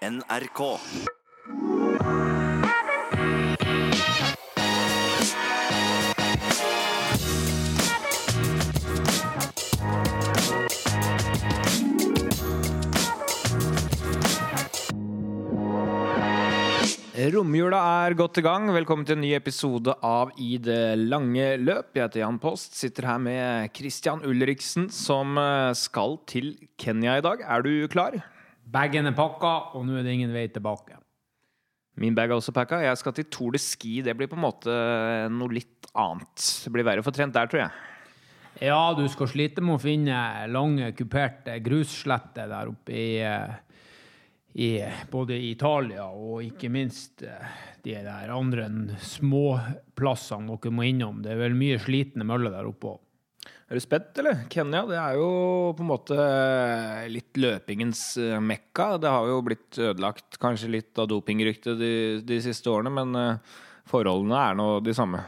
NRK. Romjula er godt i gang. Velkommen til en ny episode av I det lange løp. Jeg heter Jan Post. Sitter her med Christian Ulriksen, som eh, skal til Kenya i dag. Er du klar? Bagen er pakka, og nå er det ingen vei tilbake. Min bag er også pakka. Jeg skal til Tour de Ski. Det blir på en måte noe litt annet. Det blir verre å få trent der, tror jeg. Ja, du skal slite med å finne lange, kuperte grussletter der oppe i, eh, i både i Italia og ikke minst eh, de der andre småplassene dere må innom. Det er vel mye slitne møller der oppe òg. Er du spent, eller? Kenya det er jo på en måte litt løpingens eh, mekka. Det har jo blitt ødelagt kanskje litt av dopingryktet de, de siste årene, men eh, forholdene er nå de samme.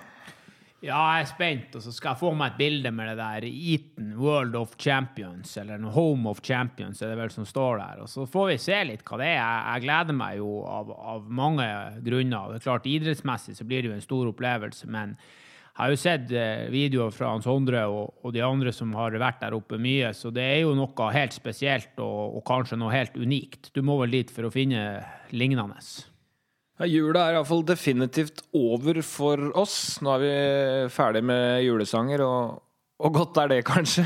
Ja, jeg er spent, og så skal jeg få meg et bilde med det der Eaton World of Champions, eller Home of Champions, er det vel som står der. Og så får vi se litt hva det er. Jeg gleder meg jo av, av mange grunner. Det er klart, Idrettsmessig så blir det jo en stor opplevelse, men jeg har jo sett eh, videoer fra Hans Sondre og, og de andre som har vært der oppe mye, så det er jo noe helt spesielt og, og kanskje noe helt unikt. Du må vel dit for å finne lignende. Ja, jula er iallfall definitivt over for oss. Nå er vi ferdig med julesanger, og, og godt er det, kanskje.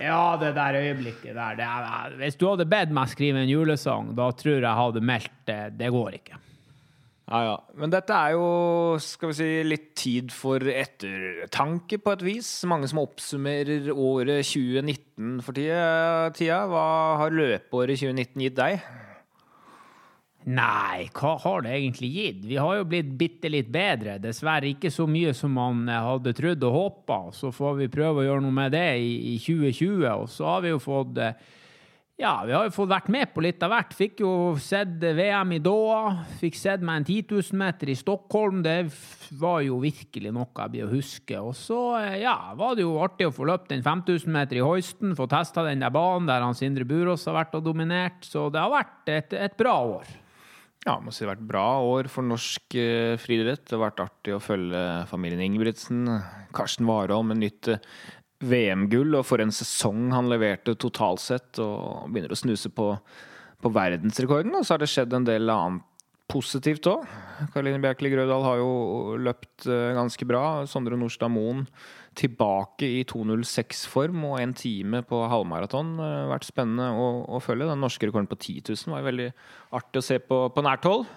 Ja, det der øyeblikket der er, Hvis du hadde bedt meg skrive en julesang, da tror jeg jeg hadde meldt det. Det går ikke. Ja, ja. Men dette er jo skal vi si, litt tid for ettertanke, på et vis. Mange som oppsummerer året 2019 for tida. Hva har løpeåret 2019 gitt deg? Nei, hva har det egentlig gitt? Vi har jo blitt bitte litt bedre. Dessverre ikke så mye som man hadde trodd og håpa. Så får vi prøve å gjøre noe med det i, i 2020. Og så har vi jo fått Ja, vi har jo fått vært med på litt av hvert. Fikk jo sett VM i Doha. Fikk sett meg en 10 000 meter i Stockholm. Det var jo virkelig noe jeg blir å huske. Og så ja, var det jo artig å få løpt den 5000 meter i Hoisten. Få testa den der banen der han Sindre Burås har vært og dominert. Så det har vært et, et bra år. Ja, må si det har vært bra år for norsk eh, friidrett. Det har vært artig å følge familien Ingebrigtsen. Karsten Warholm en nytt eh, VM-gull, og for en sesong han leverte totalt sett. Og begynner å snuse på, på verdensrekorden. Og så har det skjedd en del annet positivt òg. Karoline Bjerkeli Grødal har jo løpt eh, ganske bra. Sondre Nordstad Moen tilbake i 2.06-form og en time på halvmaraton. har vært spennende å, å, følge. Den norske rekorden på 10 000 var jo veldig artig å se på, på nært hold.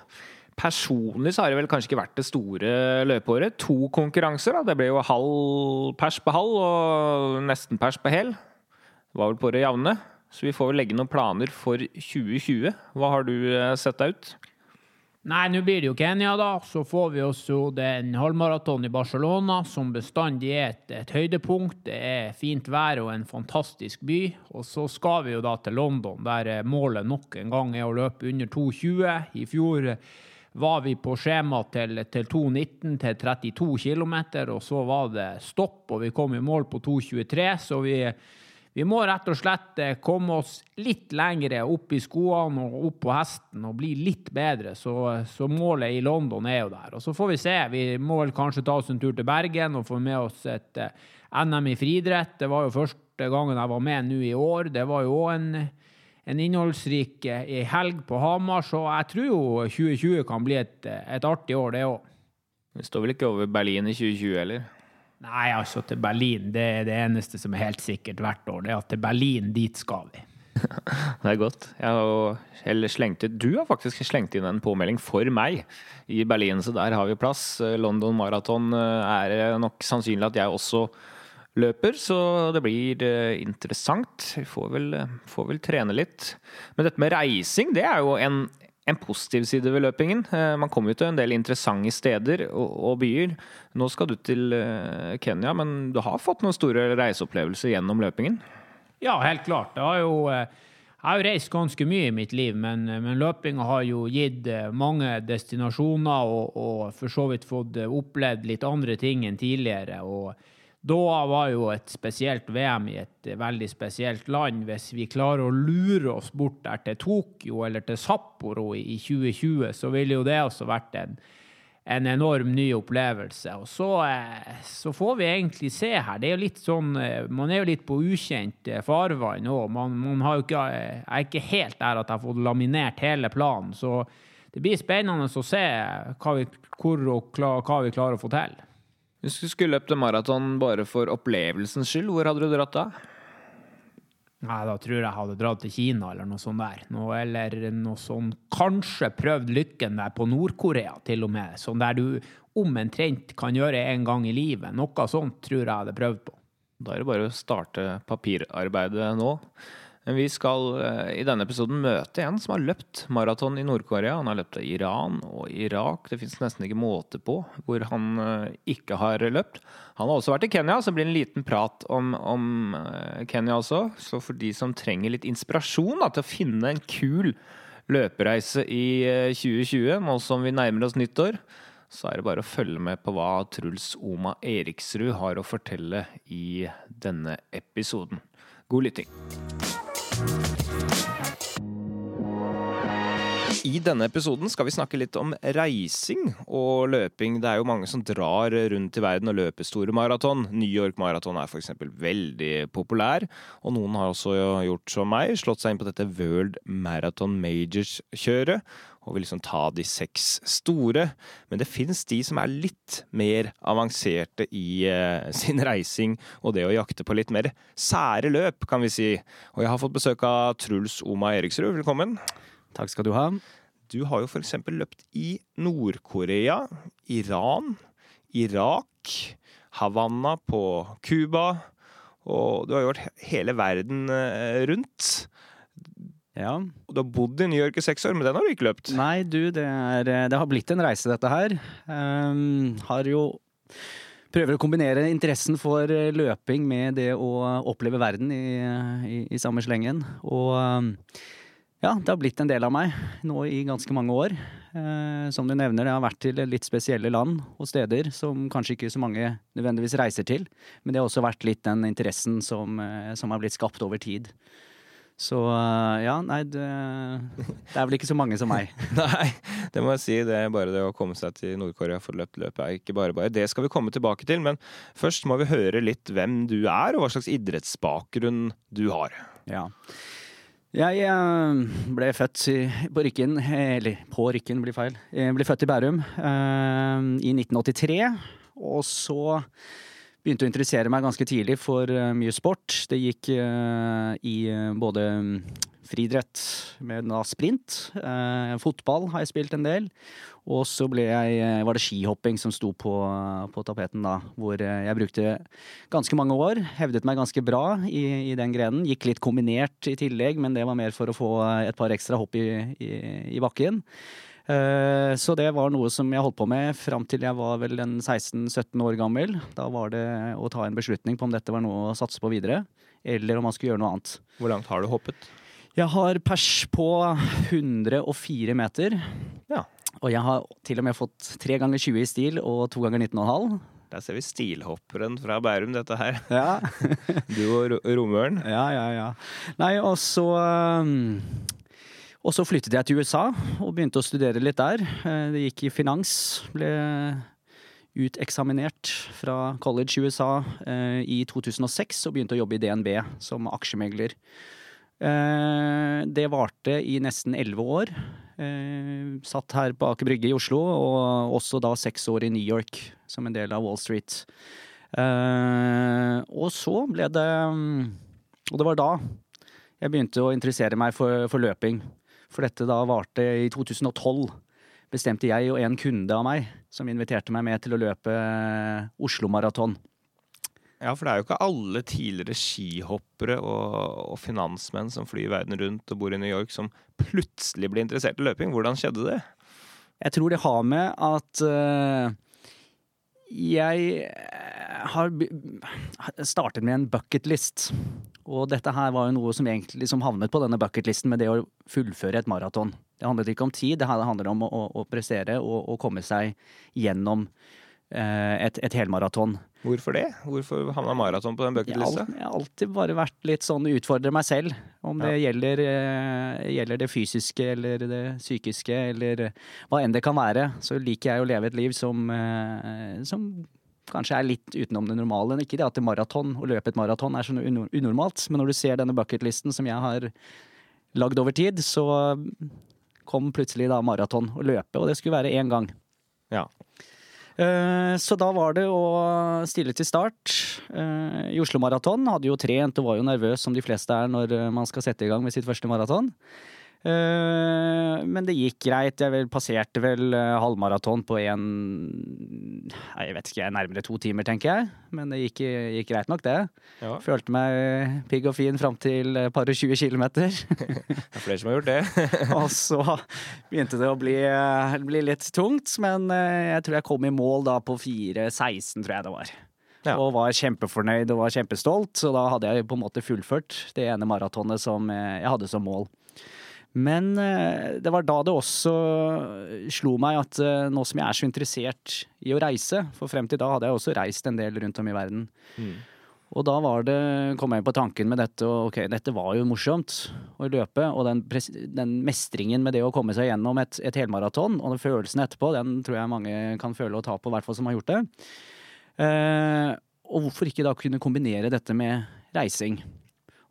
Personlig så har det vel kanskje ikke vært det store løpeåret. To konkurranser. da. Det ble jo halv pers på halv og nesten pers på hel. Det var vel på det jevne. Så vi får vel legge noen planer for 2020. Hva har du sett deg ut? Nei, nå blir det jo Kenya, da. Så får vi også den halvmaraton i Barcelona, som bestandig er et, et, høydepunkt. Det er fint vær og en fantastisk by. Og så skal vi jo da til London, der målet nok en gang er å løpe under 2,20. I fjor var vi på skjema til, til 2,19 til 32 km, og så var det stopp, og vi kom i mål på 2,23, så vi vi må rett og slett komme oss litt lengre opp i skoene og opp på hesten og bli litt bedre, så, så, målet i London er jo der. Og så får vi se. Vi må vel kanskje ta oss en tur til Bergen og få med oss et uh, NM i friidrett. Det var jo første gangen jeg var med nå i år. Det var jo òg en, en innholdsrik uh, helg på Hamar, så jeg tror jo 2020 kan bli et, et artig år, det òg. Vi står vel ikke over Berlin i 2020 heller? Nei, altså til Berlin. Det er det eneste som er helt sikkert hvert år. Det er at til Berlin, dit skal vi. det er godt. Slengt, du har faktisk slengt inn en påmelding for meg i Berlin, så der har vi plass. London Marathon eh, er nok sannsynlig at jeg også løper, så det blir eh, interessant. Vi får vel, eh, får vel trene litt. Men dette med reising, det er jo en, en positiv side ved løpingen. Eh, man kommer jo til en del interessante steder og, byer. Nå skal du til Kenya, men du har fått noen store reiseopplevelser gjennom løpingen? Ja, helt klart. Jeg har jo, jeg har jo reist ganske mye i mitt liv, men, men løpinga har jo gitt mange destinasjoner og, og, for så vidt fått opplevd litt andre ting enn tidligere. og da var jo et spesielt VM i et veldig spesielt land. Hvis vi klarer å lure oss bort der til Tokyo eller til Sapporo i 2020, så ville jo det også vært en, en enorm ny opplevelse. Og så, eh, så, får vi egentlig se her. Det er jo litt sånn, eh, Man er jo litt på ukjent eh, farvann òg. Man, man har jo ikke, jeg er ikke helt der at jeg har fått laminert hele planen. Så det blir spennende å se hva vi, hvor og hva vi klarer å få til. Hvis du skulle løpt en maraton bare for opplevelsens skyld, hvor hadde du dratt da? Nei, da tror jeg jeg hadde dratt til Kina eller noe sånt der. Noe, eller noe sånt Kanskje prøvd lykken der på Nord-Korea, til og med. Sånn der du omtrent kan gjøre en gang i livet. Noe sånt tror jeg jeg hadde prøvd på. Da er det bare å starte papirarbeidet nå. Vi skal eh, i denne episoden møte en som har løpt maraton i Nord-Korea. Han har løpt i Iran og Irak. Det fins nesten ikke måte på hvor han eh, ikke har løpt. Han har også vært i Kenya, så det blir en liten prat om, om eh, Kenya også. Så for de som trenger litt inspirasjon da, til å finne en kul løpereise i 2020, nå som vi nærmer oss nyttår, så er det bare å følge med på hva Truls Oma Eriksrud har å fortelle i denne episoden. God lytting. I denne episoden skal vi snakke litt om reising og løping. Det er jo mange som drar rundt i verden og løper store maraton. New York Marathon er f.eks. veldig populær. Og noen har også gjort som meg, slått seg inn på dette World Marathon Majors-kjøret. Og vil liksom ta de seks store. Men det fins de som er litt mer avanserte i eh, sin reising og det å jakte på litt mer sære løp, kan vi si. Og jeg har fått besøk av Truls Oma Eriksrud. Velkommen. Takk skal du ha. Du har jo f.eks. løpt i Nord-Korea, Iran, Irak, Havanna på Cuba. Og du har gjort hele verden eh, rundt. Ja. Du har bodd i New York i seks år, men den har du ikke løpt? Nei, du, det, er, det har blitt en reise, dette her. Um, har jo Prøver å kombinere interessen for løping med det å oppleve verden i, i, i samme slengen. Og um, ja, det har blitt en del av meg nå i ganske mange år. Eh, som du nevner, jeg har vært til litt spesielle land og steder som kanskje ikke så mange nødvendigvis reiser til. Men det har også vært litt den interessen som, eh, som har blitt skapt over tid. Så eh, ja, nei, det, det, er vel ikke så mange som meg. nei, det må jeg si. Det er bare det å komme seg til Nord-Korea for løpt løpet er ikke bare bare. Det skal vi komme tilbake til, men først må vi høre litt hvem du er, og hva slags idrettsbakgrunn du har. Ja. Jeg eh, ble født på Rykken, eller på Rykken blir feil. Jeg ble født i Bærum eh, i 1983. Og så begynte å interessere meg ganske tidlig for eh, mye sport. Det gikk i både friidrett med sprint. fotball har jeg spilt en del. Og så eh, var det skihopping som sto på, på, tapeten da, hvor eh, jeg brukte ganske mange år. Hevdet meg ganske bra i, i, den grenen. Gikk litt kombinert i tillegg, men det var mer for å få et par ekstra hopp i, i, i bakken. Uh, så det var noe som jeg holdt på med fram til jeg var vel en 16-17 år gammel. Da var det å ta en beslutning på om dette var noe å satse på videre, eller om man skulle gjøre noe annet. Hvor langt har du hoppet? Jeg har pers på 104 meter. Ja. Og jeg har til og med fått tre ganger 20 i stil og to ganger 19,5. Der ser vi stilhopperen fra Bærum, dette her. Ja. du og Romøren. Ja, ja, ja. Nei, og så um, Og så flyttet jeg til USA og begynte å studere litt der. Eh, det gikk i finans. Ble uteksaminert fra college i USA eh, i 2006 og begynte å jobbe i DNB som aksjemegler. Eh, det varte i nesten elleve år. Satt her på Aker Brygge i Oslo, og også da seks år i New York som en del av Wall Street. Og så ble det Og det var da jeg begynte å interessere meg for, for løping. For dette da varte i 2012. Bestemte jeg og en kunde av meg som inviterte meg med til å løpe Oslo Maraton. Ja, for det er jo ikke alle tidligere skihoppere og, og, finansmenn som flyr verden rundt og bor i New York, som plutselig blir interessert i løping. Hvordan skjedde det? Jeg tror det har med at uh, jeg har startet med en bucketlist. Og dette her var jo noe som egentlig liksom havnet på denne bucketlisten med det å fullføre et maraton. Det handlet ikke om tid, det handler om å, å prestere og, å komme seg gjennom eh, et, et helmaraton. Hvorfor det? Hvorfor havna maraton på den bucketlista? jeg har alltid bare vært litt sånn utfordre meg selv. Om det gjelder, eh, gjelder det fysiske eller det psykiske eller hva enn det kan være. Så liker jeg å leve et liv som, eh, som kanskje er litt utenom det normale. Ikke det at maraton, å løpe et maraton er sånn unormalt, men når du ser denne bucketlisten som jeg har lagd over tid, så kom plutselig da maraton å løpe, og det skulle være én gang. Ja. Eh, Så da var det å stille til start. Eh, I Oslo Maraton hadde jo trent og var jo nervøs som de fleste er når eh, man skal sette i gang med sitt første maraton. Eh, Men det gikk greit. Jeg vel passerte vel eh, halvmaraton på en Jeg vet ikke, nærmere to timer, tenker jeg. Men det gikk, gikk greit nok, det. Ja. Følte meg pigg og fin fram til et par og 20 kilometer. Det er flere som har gjort det. Og så begynte det å bli, eh, bli litt tungt, men eh, jeg tror jeg kom i mål da på 4.16, tror jeg det var. Ja. Og var kjempefornøyd og var kjempestolt, så da hadde jeg på en måte fullført det ene maratonet som eh, jeg hadde som mål. Men eh, det var da det også slo meg at eh, nå som jeg er så interessert i å reise, for frem til da hadde jeg også reist en del rundt om i verden, Mm. og da var det, kom jeg på tanken med dette, og ok, dette var jo morsomt å løpe, og den, den mestringen med det å komme seg gjennom et, et helmaraton, og den følelsen etterpå, den tror jeg mange kan føle og ta på, i hvert fall som har gjort det. Eh, og hvorfor ikke da kunne kombinere dette med reising?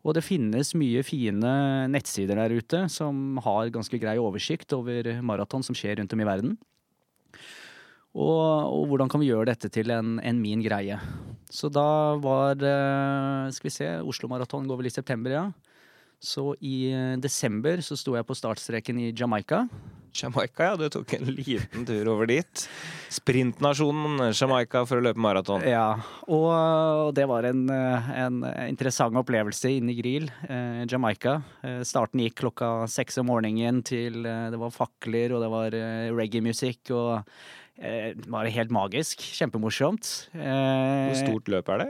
Og det finnes mye fine nettsider der ute som har ganske grei oversikt over maraton som skjer rundt om i verden. Og, og hvordan kan vi gjøre dette til en, en min greie? Så da var det Skal vi se, Oslo Maraton går vel i september, ja. Så i eh, desember så sto jeg på startstreken i Jamaica. Jamaica, ja. Du tok en liten tur over dit. Sprintnasjonen Jamaica for å løpe maraton. Ja, og det var en, eh, en interessant opplevelse inne i Grill, eh, Jamaica. Eh, Starten gikk klokka seks om morgenen til eh, det var fakler og det var reggae-musikk og det var helt magisk. Kjempemorsomt. Eh, Hvor stort løp er det?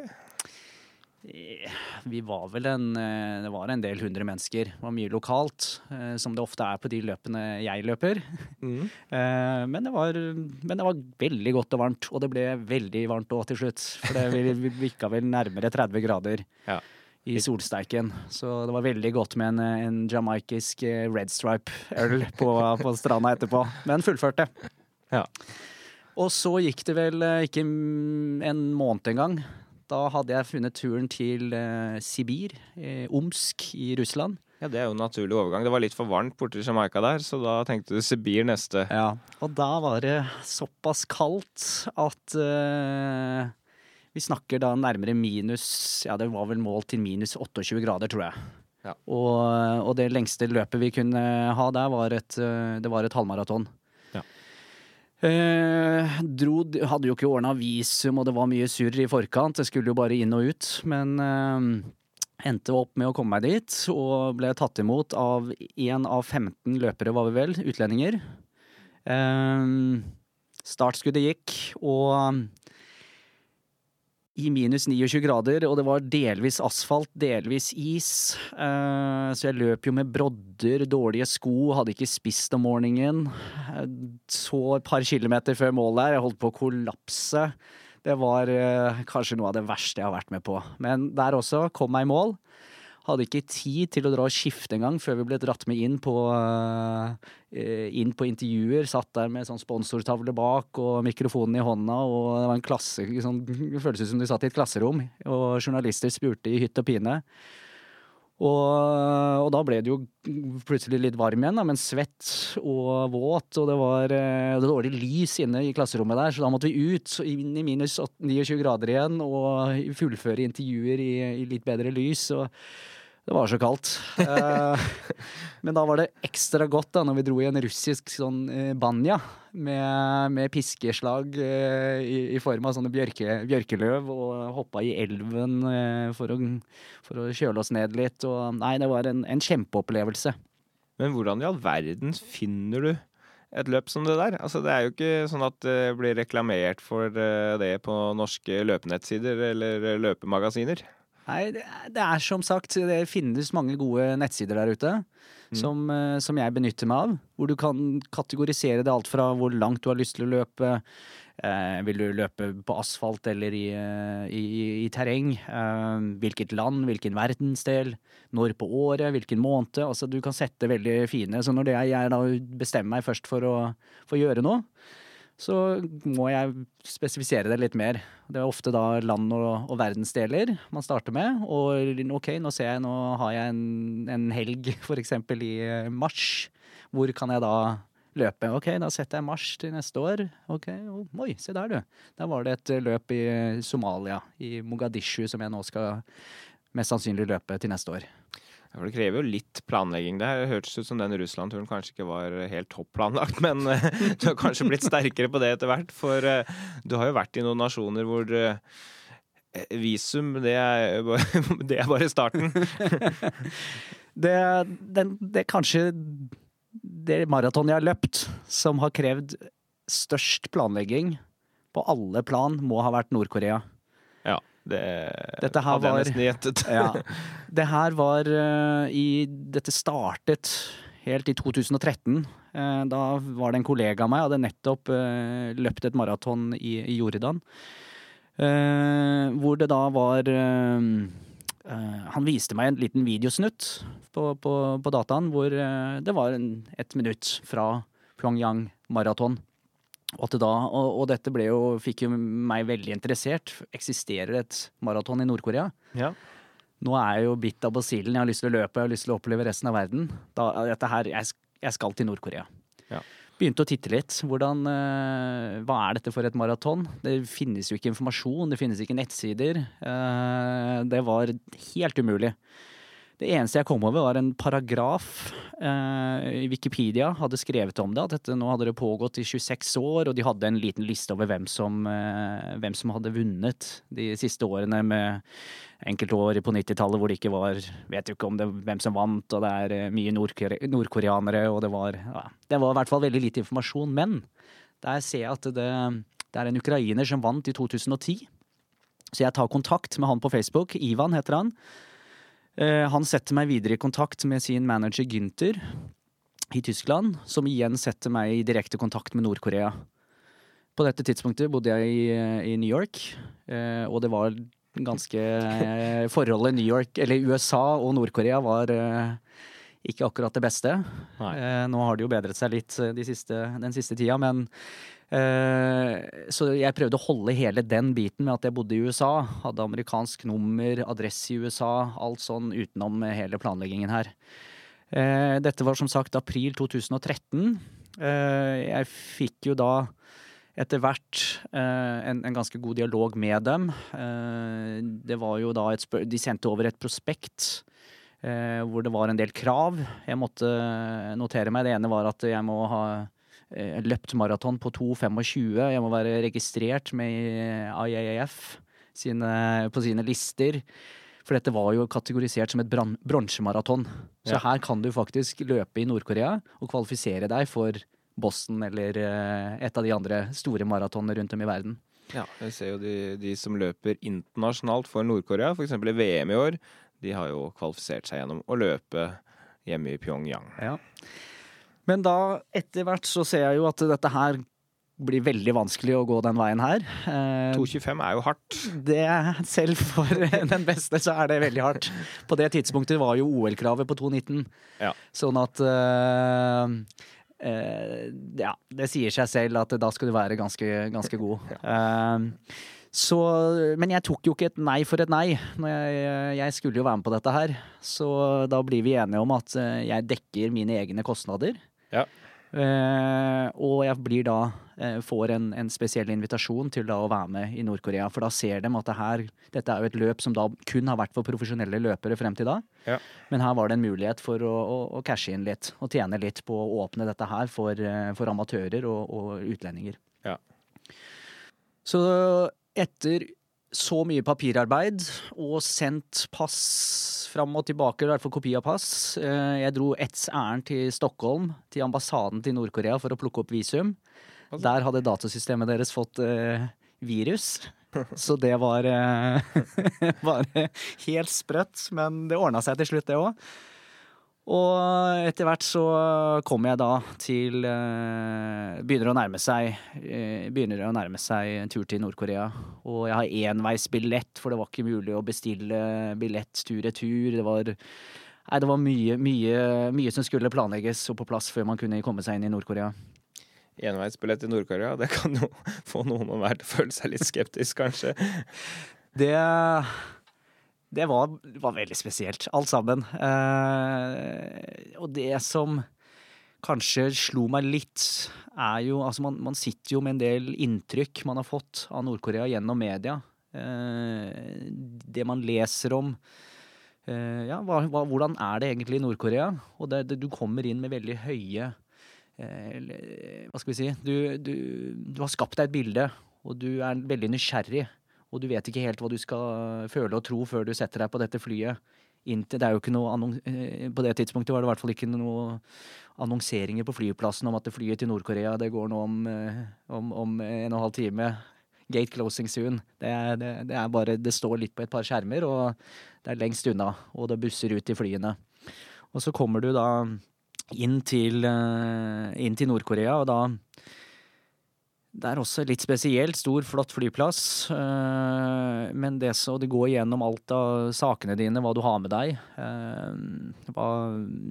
Vi var vel en eh, Det var en del hundre mennesker. Det var mye lokalt, eh, som det ofte er på de løpene jeg løper. Mm. Eh, Men det var, men det var veldig godt og varmt, og det ble veldig varmt òg til slutt. For det vi- vi vel nærmere 30 grader Ja. i solsteiken. Så det var veldig godt med en, en jamaikisk eh, red stripe-øl på, på stranda etterpå. Men fullførte. Ja. Og så gikk det vel eh, ikke en måned engang. Da hadde jeg funnet turen til eh, Sibir, eh, Omsk i Russland. ja, det er jo en naturlig overgang. Det var litt for varmt borti Jamaica der, så da tenkte du Sibir neste. Ja. Og da var det såpass kaldt at eh, vi snakker da nærmere minus Ja, det var vel målt til minus 28 grader, tror jeg. Ja. Og, og det lengste løpet vi kunne ha der, var et, eh, det var et halvmaraton. Eh, dro, hadde jo ikke ordna visum, og det var mye surr i forkant. Det skulle jo bare inn og ut. Men eh, endte opp med å komme meg dit, og ble tatt imot av én av 15 løpere, var vi vel, utlendinger. Eh, startskuddet gikk, og i minus 29 grader, og det var delvis asfalt, delvis is. Eh, så jeg løp jo med brodder, dårlige sko, hadde ikke spist om morgenen. Eh, Så et par kilometer før målet her, jeg holdt på å kollapse. Det var eh, kanskje noe av det verste jeg har vært med på. Men der også kom meg i mål. Hadde ikke tid til å dra og skifte engang før vi ble dratt med inn på, eh, inn på intervjuer. Satt der med sånn sponsortavle bak og mikrofonen i hånda, og det var en klasse sånn, Det føltes som de satt i et klasserom, og journalister spurte i hytt og pine. Og, og da ble det jo plutselig litt varm igjen, da, men svett og våt, og det var eh, dårlig lys inne i klasserommet der, så da måtte vi ut, inn i minus 29 grader igjen, og fullføre intervjuer i, i litt bedre lys. og det var så kaldt. Eh, men da var det ekstra godt da når vi dro i en russisk sånn eh, banja med, med piskeslag eh, i, i form av sånne bjørke, bjørkeløv og hoppa i elven for, å, for å kjøle oss ned litt. Og, nei, det var en, en kjempeopplevelse. Men hvordan i all verden finner du et løp som det der? Altså, det er jo ikke sånn at det blir reklamert for det på norske løpenettsider eller løpemagasiner. Nei, det, er- det er som sagt Det finnes mange gode nettsider der ute. Som, eh, som jeg benytter meg av. Hvor du kan kategorisere det alt fra hvor langt du har lyst til å løpe. Eh, vil du løpe på asfalt eller i, eh, i, i terreng? Eh, hvilket land, hvilken verdensdel? Når på året? Hvilken måned? Altså, du kan sette veldig fine Så når det er, jeg da bestemmer meg først for å, for å gjøre noe, så må jeg spesifisere det litt mer. Det er ofte da land og, og verdensdeler man starter med. Og ok, nå ser jeg, nå har jeg en, en helg eksempel i eh, mars. Hvor kan jeg da løpe? Ok, da setter jeg mars til neste år. Ok, Oi, se der du. Der var det et eh, løp i Somalia, i Mogadishu, som jeg nå skal mest sannsynlig løpe til neste år. For det krever jo litt planlegging. Det her hørtes ut som den Russland-turen kanskje ikke var helt topp planlagt, men eh, du har kanskje blitt sterkere på det etter hvert. For eh, du har jo vært i noen nasjoner hvor eh, visum, det er, det er bare starten. Det, den, det er kanskje det maratonet jeg har løpt som har krevd størst planlegging på alle plan, må ha vært Nord-Korea. Det Dette her hadde jeg nesten gjettet. Ja. Det her var eh, i Dette startet helt i 2013. Eh, da var det en kollega av meg, hadde nettopp eh, løpt et maraton i, Jordan. Hvor det da var Han viste meg en liten videosnutt på, på, på dataen hvor det var en, et minutt fra Pyongyang maraton. Og, da, og, og dette jo, fikk jo meg veldig interessert. Eksisterer et maraton i Nord-Korea? Ja. Nå er jeg jo bitt av basillen. Jeg har lyst til å løpe, jeg har lyst til å oppleve resten av verden. Da, her, jeg, jeg skal til Nord-Korea. Ja. Begynte å titte litt. Hvordan, eh, hva er dette for et maraton? Det finnes jo ikke informasjon, det finnes ikke nettsider. Eh, det var helt umulig. Det eneste jeg kom over, var en paragraf eh, i Wikipedia hadde skrevet om det. At dette nå hadde det pågått i 26 år, og de hadde en liten liste over hvem som, eh, hvem som hadde vunnet de siste årene med enkelte år på 90-tallet hvor det ikke var Vet jo ikke om det, hvem som vant, og det er eh, mye nordkoreanere, og det var ja, Det var i hvert fall veldig lite informasjon. Men der ser jeg at det, det er en ukrainer som vant i 2010. Så jeg tar kontakt med han på Facebook. Ivan heter han. Eh, Han setter meg videre i kontakt med sin manager Gynter i Tyskland, som igjen setter meg i direkte kontakt med Nord-Korea. På dette tidspunktet bodde jeg i, i New York, eh, og det var ganske eh, Forholdet New York, eller USA og Nord-Korea var eh, ikke akkurat det beste. Nei. Eh, Nå har det jo bedret seg litt eh, de siste, den siste tida, men eh, Så jeg prøvde å holde hele den biten med at jeg bodde i USA. Hadde amerikansk nummer, adresse i USA, alt sånn utenom eh, hele planleggingen her. Eh, Dette var som sagt april 2013. Eh, Jeg fikk jo da etter hvert eh, en, en ganske god dialog med dem. Eh, det var jo da et De sendte over et prospekt eh, hvor det var en del krav. Jeg måtte notere meg. Det ene var at jeg må ha eh, løpt maraton på 2,25. Jeg må være registrert med IAF sine, på sine lister. For dette var jo kategorisert som et bronsemaraton. Så Ja. her kan du faktisk løpe i Nord-Korea og kvalifisere deg for Boston eller eh, et av de andre store maratonene rundt om i verden. Ja, jeg ser jo de, de som løper internasjonalt for Nord-Korea, f.eks. i VM i år, de har jo kvalifisert seg gjennom å løpe hjemme i Pyongyang. Ja. Men da, etter hvert, så ser jeg jo at dette her blir veldig vanskelig å gå den veien her. Eh, 2,25 er jo hardt. det Selv for den beste så er det veldig hardt. På det tidspunktet var jo OL-kravet på 2,19. Ja. Sånn at eh, eh, Ja, det sier seg selv at da skal du være ganske, ganske god. Eh, så, men jeg tok jo ikke et nei for et nei. Jeg, jeg skulle jo være med på dette her. Så da blir vi enige om at eh, jeg dekker mine egne kostnader. Ja. Eh, og jeg blir da eh, får en, en spesiell invitasjon til da å være med i Nord-Korea. For da ser de at det her, dette er jo et løp som da kun har vært for profesjonelle løpere frem til da. Ja. Men her var det en mulighet for å, å, å cashe inn litt og tjene litt på å åpne dette her for, eh, for amatører og, og utlendinger. Ja. Så etter så mye papirarbeid og sendt pass fram og tilbake, i hvert fall kopi av pass. eh, Jeg dro ett ærend til Stockholm, til ambassaden til Nord-Korea for å plukke opp visum. Der hadde datasystemet deres fått uh, virus. Så det var uh, bare helt sprøtt. Men det ordna seg til slutt, det òg. Og etter hvert så kommer jeg da til eh, Begynner å nærme seg eh, Begynner å nærme seg en tur til Nord-Korea. Og jeg har enveisbillett, for det var ikke mulig å bestille billett tur-retur. Det var Nei, det var mye, mye, mye som skulle planlegges og på plass før man kunne komme seg inn i Nord-Korea. Enveisbillett til Nord-Korea, det kan jo få noen og hver til å føle seg litt skeptisk, kanskje. Det det var, var, veldig spesielt, alt sammen. Eh, og det som kanskje slo meg litt, er jo Altså, man, man, sitter jo med en del inntrykk man har fått av Nord-Korea gjennom media. Eh, det man leser om eh, Ja, hva, hva, hvordan er det egentlig i Nord-Korea? Og det, det, du kommer inn med veldig høye eh, Hva skal vi si du, du, du har skapt deg et bilde, og du er veldig nysgjerrig og du vet ikke helt hva du skal føle og tro før du setter deg på dette flyet. Inntil, det er jo ikke noe eh, På det tidspunktet var det i hvert fall ikke noe annonseringer på flyplassen om at det flyet til Nord-Korea det går nå om, eh, om, om, en og en halv time. Gate closing soon. Det er, det, det er, bare Det står litt på et par skjermer, og det er lengst unna. Og det busser ut i flyene. Og så kommer du da inn til, eh, inn til Nord-Korea, og da det er også litt spesielt. Stor, flott flyplass. Eh, men det så det går gjennom alt av sakene dine, hva du har med deg. Eh, hva,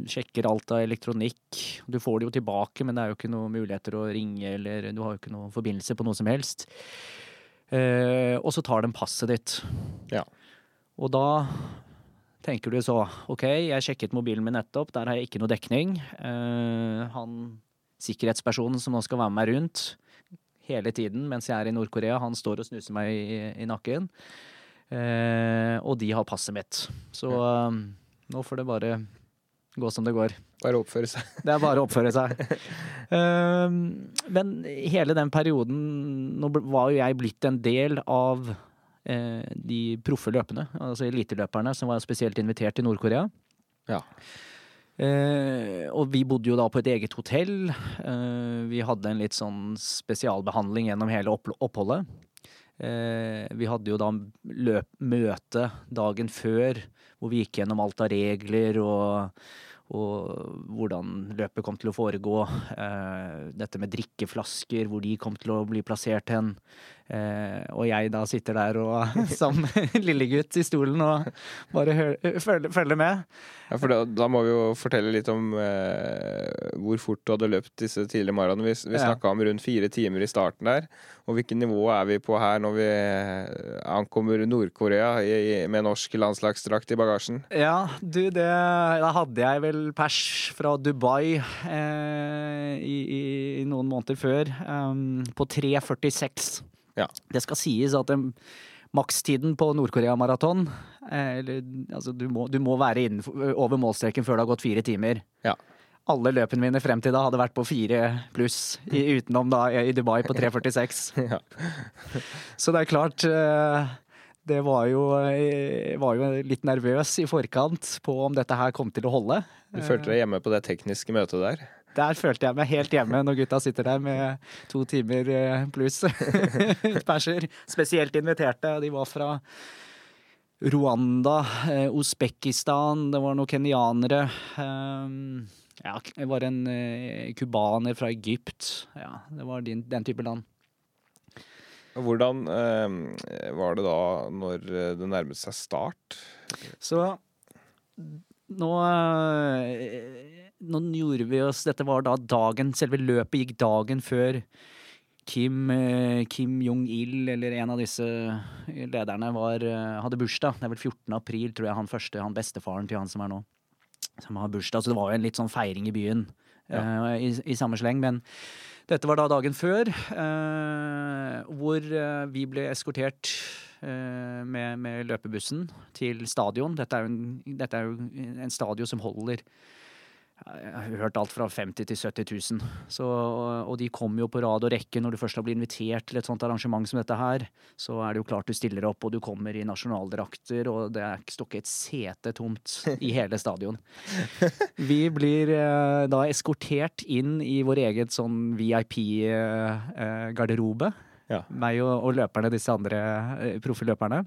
sjekker alt av elektronikk. Du får det jo tilbake, men det er jo ikke noen muligheter å ringe, eller du har jo ikke noen forbindelse på noe som helst. Eh, og så tar de passet ditt. Ja. Og da tenker du så OK, jeg sjekket mobilen min nettopp, der har jeg ikke noe dekning. Han sikkerhetspersonen som nå skal være med meg rundt hele tiden mens jeg er i Nord-Korea. Han står og snuser meg i, i nakken. Eh, og de har passet mitt. Så um, nå får det bare gå som det går. Bare oppføre seg. Det er bare å oppføre seg. um, men hele den perioden Nå var jo jeg blitt en del av eh, de proffe løpene, altså eliteløperne, som var spesielt invitert til Nord-Korea. Ja. Eh, og vi bodde jo da på et eget hotell. Eh, vi hadde en litt sånn spesialbehandling gjennom hele oppholdet. Eh, vi hadde jo da løp, møte dagen før hvor vi gikk gjennom alt av regler og, og hvordan løpet kom til å foregå. Eh, dette med drikkeflasker, hvor de kom til å bli plassert hen. Eh, og jeg da sitter der og, som lillegutt i stolen og bare følger med. Ja, for da, da, må vi jo fortelle litt om eh, hvor fort du hadde løpt disse tidlige maraene. Vi, vi snakka om rundt fire timer i starten der. Og hvilket nivå er vi på her når vi eh, ankommer Nord-Korea med norsk landslagsdrakt i bagasjen? Ja, du, det Da hadde jeg vel pers fra Dubai eh, i, i, noen måneder før. Um, på 3.46. Ja. Det skal sies at um, makstiden på Nord-Korea-maraton eh, altså, du, du, må være innenfor, over målstreken før det har gått fire timer. Ja. Alle løpene mine frem til da hadde vært på fire pluss, utenom da i Dubai på 3.46. ja. Så det er klart eh, det var jo, eh, var jo, litt nervøs i forkant på om dette her kom til å holde. Du følte deg hjemme på det tekniske møtet der? Der følte jeg meg helt hjemme når gutta sitter der med to timer eh, pluss perser. Spesielt inviterte. De var fra Rwanda, eh, Usbekistan, det var noen kenyanere. Eh, ja, det var en cubaner fra Egypt. Ja, det var den, den type land. Hvordan eh, var det da når det nærmet seg start? Så nå eh, nå gjorde vi oss Dette var da dagen Selve løpet gikk dagen før Kim, eh, Kim Jong-il, eller en av disse lederne, var, eh, hadde bursdag. Det er vel 14. april, tror jeg, han første, han bestefaren til han som er nå, som har bursdag. Så det var jo en litt sånn feiring i byen ja. uh, i, i, samme sleng. Men dette var da dagen før, uh, hvor vi ble eskortert med, med, løpebussen til stadion. Dette er en, dette er jo en stadion som holder jeg har hørt alt fra 50 til 70 000. Så, og de kommer jo på rad og rekke når du først har blitt invitert til et sånt arrangement som dette her. Så er det jo klart du stiller opp, og du kommer i nasjonaldrakter, og det står ikke et sete tomt i hele stadion. Vi blir eh, da eskortert inn i vår eget sånn VIP-garderobe. Ja. Meg og, og løperne, disse andre eh, proffløperne.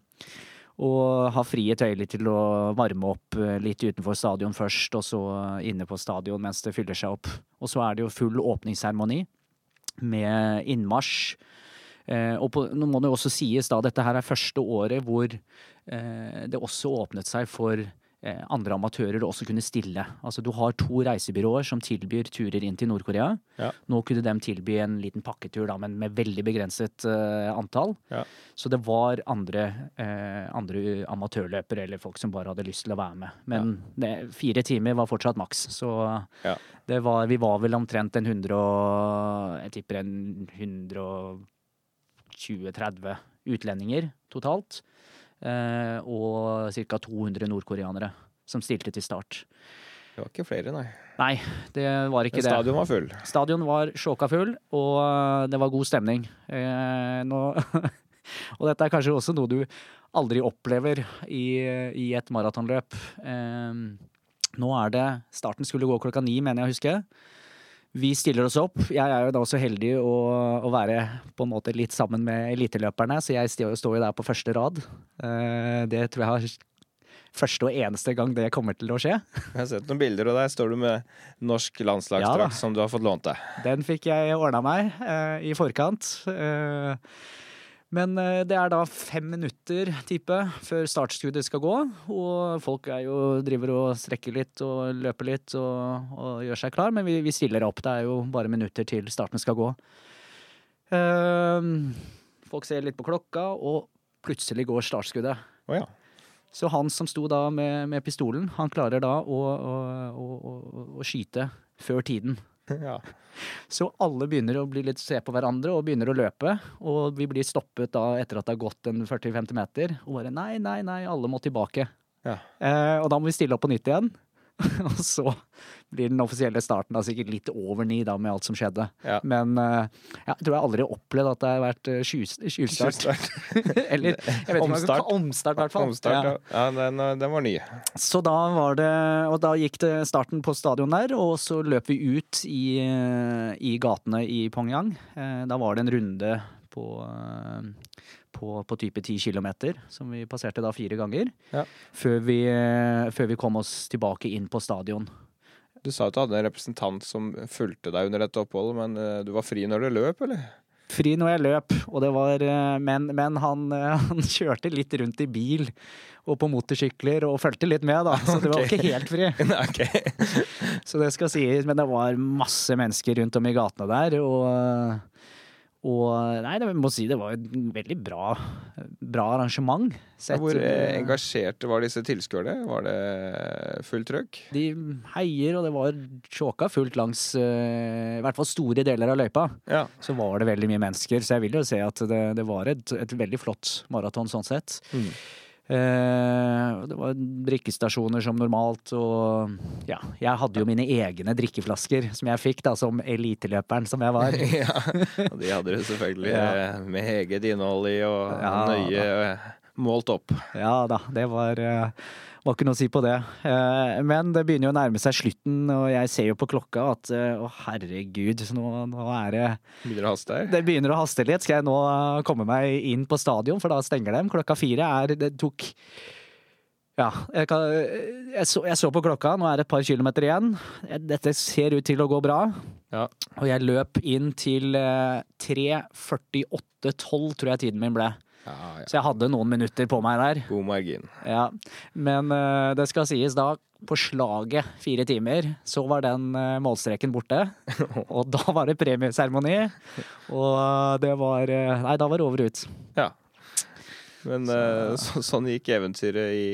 Og ha frie tøyler til å varme opp eh, litt utenfor stadion først, og så inne på stadion mens det fyller seg opp. Og så er det jo full åpningsseremoni med innmarsj. Eh, og på, nå må det jo også sies da, dette her er første året hvor eh, det også åpnet seg for andre amatører også kunne stille. Altså du har to reisebyråer som tilbyr turer inn til Nord-Korea. Ja. Nå kunne de tilby en liten pakketur, da, men med veldig begrenset uh, antall. Ja. Så det var andre, uh, andre amatørløpere eller folk som bare hadde lyst til å være med. Men det, fire timer var fortsatt maks. Så Ja. det var, vi var vel omtrent en 100 og Jeg tipper en 120-30 utlendinger totalt. Eh, og ca. 200 nordkoreanere som stilte til start. Det var ikke flere, nei. Nei, det var ikke Men det. stadion var full. Stadion var sjåka full, og det var god stemning. Eh, nå, og dette er kanskje også noe du aldri opplever i, i et maratonløp. Eh, nå er det Starten skulle gå klokka ni, mener jeg å huske. Vi stiller oss opp. Jeg er jo da også heldig å, å være på en måte litt sammen med eliteløperne, så jeg står jo der på første rad. Eh, det tror jeg har første og eneste gang det kommer til å skje. Jeg har sett noen bilder, og der står du med norsk Ja da. som du har fått lånt deg. Den fikk jeg ordna meg eh, i forkant. Eh, men eh, det er da fem minutter, type, før startskuddet skal gå. Og folk er jo, driver og strekker litt og løper litt og, og gjør seg klar. Men vi, vi stiller opp. Det er jo bare minutter til starten skal gå. Eh, folk ser litt på klokka, og plutselig går startskuddet. Oh, ja. Så han som sto da med, med pistolen, han klarer da å, å, å, å skyte før tiden. ja. Så alle begynner å bli litt se på hverandre og begynner å løpe. Og vi blir stoppet da etter at det har gått en 40-50 meter. Og bare nei, nei, nei, alle må tilbake. Ja. Eh, og da må vi stille opp på nytt igjen. og så blir den offisielle starten da sikkert litt over ni da med alt som skjedde. Ja. Men eh, jeg tror jeg aldri har opplevd at det har vært eh, tjuvstart. Eller jeg vet Omstart. ikke omstart, i hvert fall. Omstart, Ja. ja. den, den var ny. Så da var det Og da gikk det starten på stadion der, og så løp vi ut i, i gatene i Pongyang. Eh, Da var det en runde på, eh, på, på type 10 km, som vi passerte da fire ganger. Ja. Før, vi, eh, før vi kom oss tilbake inn på stadion. Du sa at du hadde en representant som fulgte deg under dette oppholdet, men eh, du var fri når du løp, eller? Fri når jeg løp, var Men, men han, han kjørte litt rundt i bil og på motorsykler og fulgte litt med, da. Så det var okay. ikke helt fri. okay. Så det skal sies, men det var masse mennesker rundt om i gatene der, og og nei, det må si det var et veldig bra, bra arrangement. Sett, Hvor eh, engasjerte var disse tilskuerne? Var det fullt trøkk? De heier, og det var tjåka fullt langs eh, i hvert fall store deler av løypa. Ja. Så var det veldig mye mennesker, så jeg vil jo si at det, det var et, et veldig flott maraton sånn sett. Mm. Eh, det var drikkestasjoner som normalt, og ja, jeg hadde jo mine egne drikkeflasker som jeg fikk da som eliteløperen som jeg var. ja. Og de hadde du selvfølgelig Ja. eh, med eget innhold i og Ja, nøye da. målt opp. Ja da, det var, eh, var ikke noe å si på det. Eh, Men det begynner jo å nærme seg slutten, og jeg ser jo på klokka at eh, å herregud, nå, nå er det Begynner å haste. Det begynner å haste litt. Skal jeg nå eh, komme meg inn på stadion, for da stenger de. Klokka fire er Det tok ja, jeg, kan, jeg, så, jeg så på klokka, nå er det et par kilometer igjen. Dette ser ut til å gå bra. Ja. Og jeg løp inn til eh, 3.48,12 tror jeg tiden min ble. Så jeg hadde noen minutter på meg der. God margin. Ja, Men uh, det skal sies da, på slaget fire timer, så var den uh, målstreken borte. Og da var det premieseremoni. Og det var uh, Nei, da var det over ut. Ja. Men eh, så, sånn gikk eventyret i,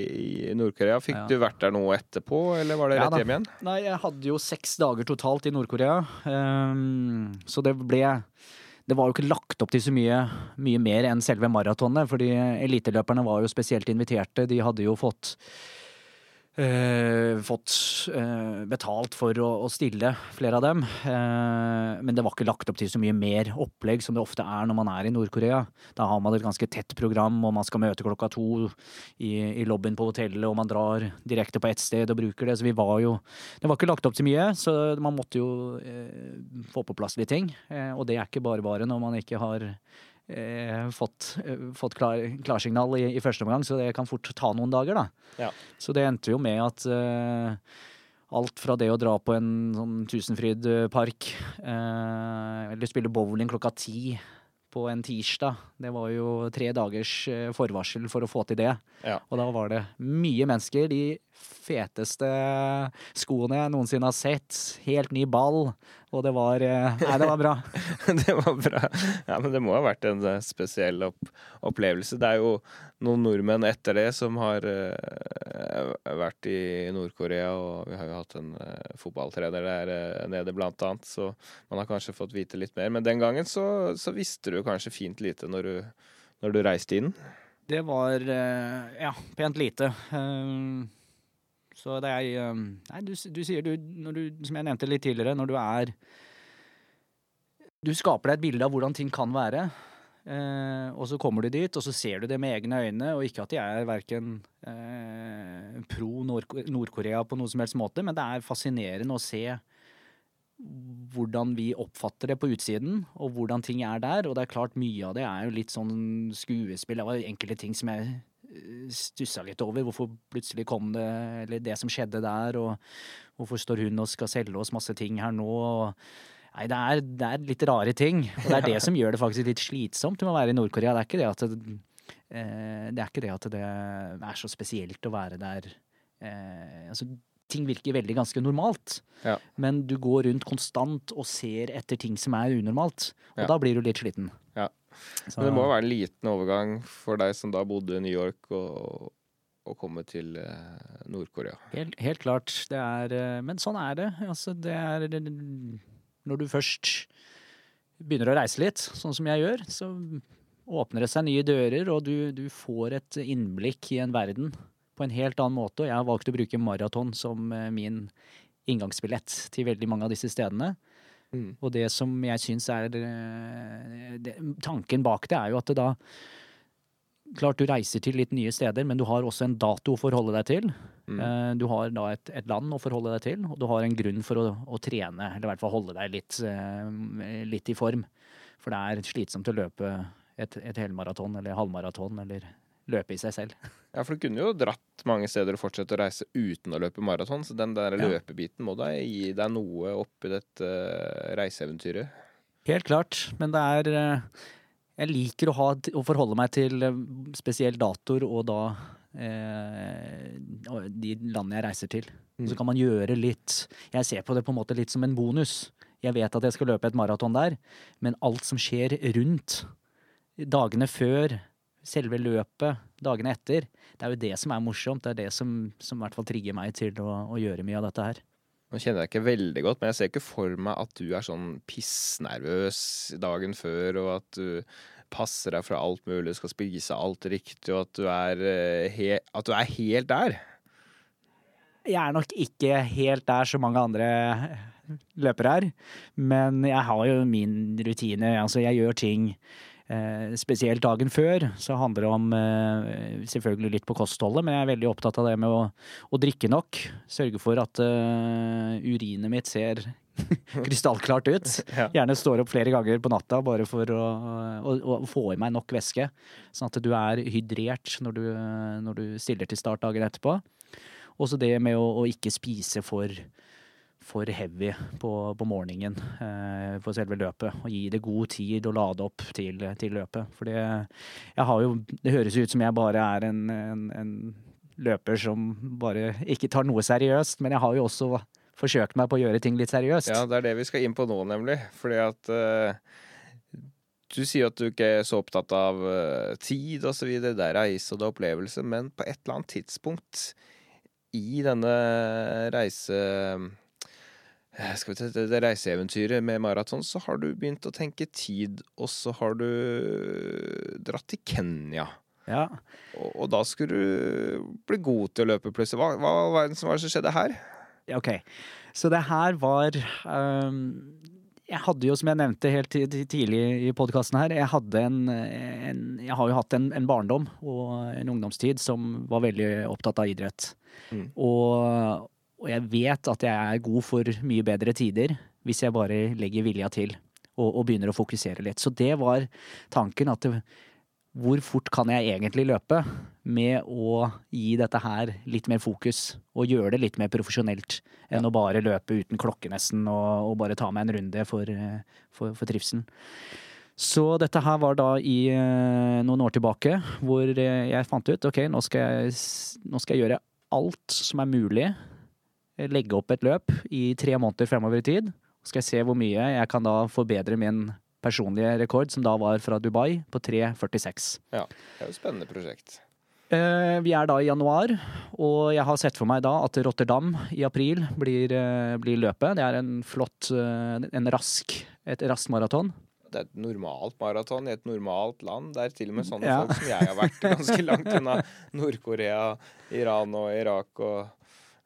i Nord-Korea. Fikk Ja. du vært der nå etterpå, eller var det rett ja, hjem igjen? Nei, jeg hadde jo seks dager totalt i Nord-Korea. Um, så det ble Det var jo ikke lagt opp til så mye, mye mer enn selve maratonet, fordi eliteløperne var jo spesielt inviterte. De hadde jo fått eh, fått uh, betalt for å, å stille, flere av dem. Uh, men det var ikke lagt opp til så mye mer opplegg som det ofte er når man er i Nord-Korea. Da har man et ganske tett program, og man skal møte klokka to i, i lobbyen på hotellet, og man drar direkte på ett sted og bruker det. Så vi var jo Det var ikke lagt opp til mye, så man måtte jo få på plass litt ting. Og det er ikke bare bare når man ikke har eh, fått, eh, fått klar, klarsignal i, i første omgang, så det kan fort ta noen dager, da. Ja. Så det endte jo med at eh, alt fra det å dra på en sånn Tusenfryd-park, eh, eller spille bowling klokka ti på en tirsdag, det var jo tre dagers eh, forvarsel for å få til det. Ja. Og da var det mye mennesker. De feteste skoene jeg noensinne har sett. Helt ny ball. Og det var eh, Nei, det var bra. det var bra. Ja, men det må ha vært en eh, spesiell opp opplevelse. Det er jo noen nordmenn etter det som har uh, vært i Nord-Korea, og vi har jo hatt en uh, fotballtrener der uh, nede blant annet, så man har kanskje fått vite litt mer. Men den gangen så, så visste du kanskje fint lite når du, når du reiste inn. Det var ja, pent lite. Eh, Så det er eh, Nei, du, du sier du, du, som jeg nevnte litt tidligere, når du er Du skaper deg et bilde av hvordan ting kan være. Eh, og så kommer du dit, og så ser du det med egne øyne. Og ikke at jeg er verken eh, pro Nord- Nord-Korea på noen som helst måte, men det er fascinerende å se hvordan vi oppfatter det på utsiden, og hvordan ting er der. Og det er klart, mye av det er jo litt sånn skuespill. Det var enkelte ting som jeg stussa litt over. Hvorfor plutselig kom det, eller det som skjedde der, og hvorfor står hun og skal selge oss masse ting her nå? og Nei, det er, det er litt rare ting. Og det er det som gjør det faktisk litt slitsomt med å være i Nord-Korea. Det ikke det at det, eh, det er ikke det at det er så spesielt å være der. Eh, altså, ting virker veldig ganske normalt. Ja. Men du går rundt konstant og ser etter ting som er unormalt. Og Ja. da blir du litt sliten. Ja. Så, Men det må være en liten overgang for deg som da bodde i New York, og, å komme til eh, Nord-Korea. helt, helt klart. Det er eh, Men sånn er det. Altså, det er Når du først begynner å reise litt, sånn som jeg gjør, så åpner det seg nye dører, og du, du får et innblikk i en verden på en helt annen måte. Og jeg har valgt å bruke maraton som eh, min inngangsbillett til veldig mange av disse stedene. Mm. Og det som jeg syns er eh, det, Tanken bak det er jo at det da Klart du reiser til litt nye steder, men du har også en dato å forholde deg til. Mm. Eh, Du har da et, et land å forholde deg til, og du har en grunn for å, å trene, eller i hvert fall holde deg litt, eh, litt i form. For det er slitsomt å løpe et, et helmaraton eller halvmaraton, eller løpe i seg selv. Ja, for du kunne jo dratt mange steder og fortsette å reise uten å løpe maraton, så den der Ja. løpebiten må da gi deg noe oppi dette eh, reiseeventyret. Helt klart, men det er eh, Jeg liker å, ha, å forholde meg til spesielt spesiell datoer og da eh, de landene jeg reiser til. Mm. så kan man gjøre litt Jeg ser på det på en måte litt som en bonus. Jeg vet at jeg skal løpe et maraton der, men alt som skjer rundt, dagene før, selve løpet, dagene etter, det er jo det som er morsomt. Det er det som, som i hvert fall trigger meg til å, å gjøre mye av dette her. Nå kjenner jeg ikke veldig godt, men jeg ser ikke for meg at du er sånn pissnervøs dagen før, og at du passer deg fra alt mulig, skal spise alt riktig, og at du er, eh, he at du er helt der. Jeg er nok ikke helt der som mange andre løpere er, men jeg har jo min rutine. Altså, jeg gjør ting eh, spesielt dagen før, så handler det om eh, selvfølgelig litt på kostholdet, men jeg er veldig opptatt av det med å, å drikke nok. Sørge for at eh, urinet mitt ser krystallklart ut. Gjerne står opp flere ganger på natta bare for å, å, å få i meg nok væske, sånn at du er hydrert når du, når du stiller til start dagen etterpå. Også det med å, å ikke spise for, for heavy på, på morgenen eh, på selve løpet. Og gi det god tid å lade opp til, til løpet. For jeg har jo, det høres ut som jeg bare er en, en, en løper som bare ikke tar noe seriøst, men jeg har jo også forsøkt meg på å gjøre ting litt seriøst. Ja, det er det vi skal inn på nå, nemlig. Fordi at eh, du sier at du ikke er så opptatt av eh, tid videre, det er reise og det er opplevelse, men på et eller annet tidspunkt i denne reise... eh, Skal vi til det, det reiseeventyret med maraton, så har du begynt å tenke tid, og så har du dratt til Kenya. Ja. Og, og da skulle du bli god til å løpe plutselig. Hva, hva var det som skjedde her? Ja, Ok, så det her var um, Jeg hadde jo, som jeg nevnte helt ti- ti- tidlig i podkasten her, jeg hadde en, en Jeg har jo hatt en, en barndom og en ungdomstid som var veldig opptatt av idrett. Mm. Og, og jeg vet at jeg er god for mye bedre tider hvis jeg bare legger vilja til. og, og begynner å fokusere litt. Så det var tanken at det, hvor fort kan jeg egentlig løpe med å gi dette her litt mer fokus, og gjøre det litt mer profesjonelt enn å bare løpe uten klokke nesten og, og bare ta meg en runde for, for, for trivselen. Så dette her var da i eh, noen år tilbake, hvor eh, jeg fant ut ok, nå skal jeg, nå skal jeg gjøre alt som er mulig. Legge opp et løp i tre måneder fremover i tid. Så skal jeg se hvor mye jeg kan da forbedre min personlige rekord, som da var fra Dubai, på 3,46. Ja, det er jo et spennende prosjekt. Eh, Vi er da i januar, og jeg har sett for meg da at Rotterdam i april blir, eh, blir løpet. Det er en flott, eh, en rask, et raskt maraton. Det er et normalt maraton i et normalt land. Det er til og med sånne Ja. folk som jeg har vært ganske langt unna. Nord-Korea, Iran og Irak og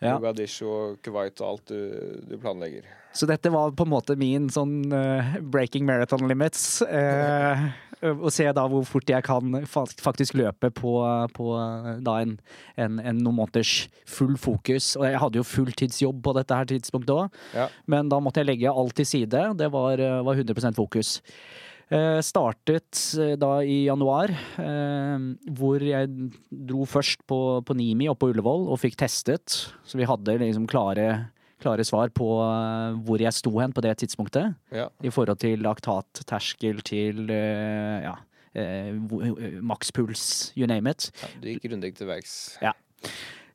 Ja. Mogadishu og Kuwait og alt du, du planlegger. Så dette var på en måte min sånn uh, breaking marathon limits. Uh, Å se da hvor fort jeg kan faktisk løpe på, på eh, da en, en, en noen måneders full fokus. Og jeg hadde jo fulltidsjobb på dette her tidspunktet òg, Ja. men da måtte jeg legge alt til side. Det var, var 100% fokus. Eh, startet eh, da i januar, eh, hvor jeg dro først på, på Nimi og på Ullevål og fikk testet. Så vi hadde liksom klare, klare svar på hvor jeg sto hen på det tidspunktet. Ja. I forhold til laktatterskel til ja, makspuls, you name it. Ja, du gikk grundig til verks. Eh,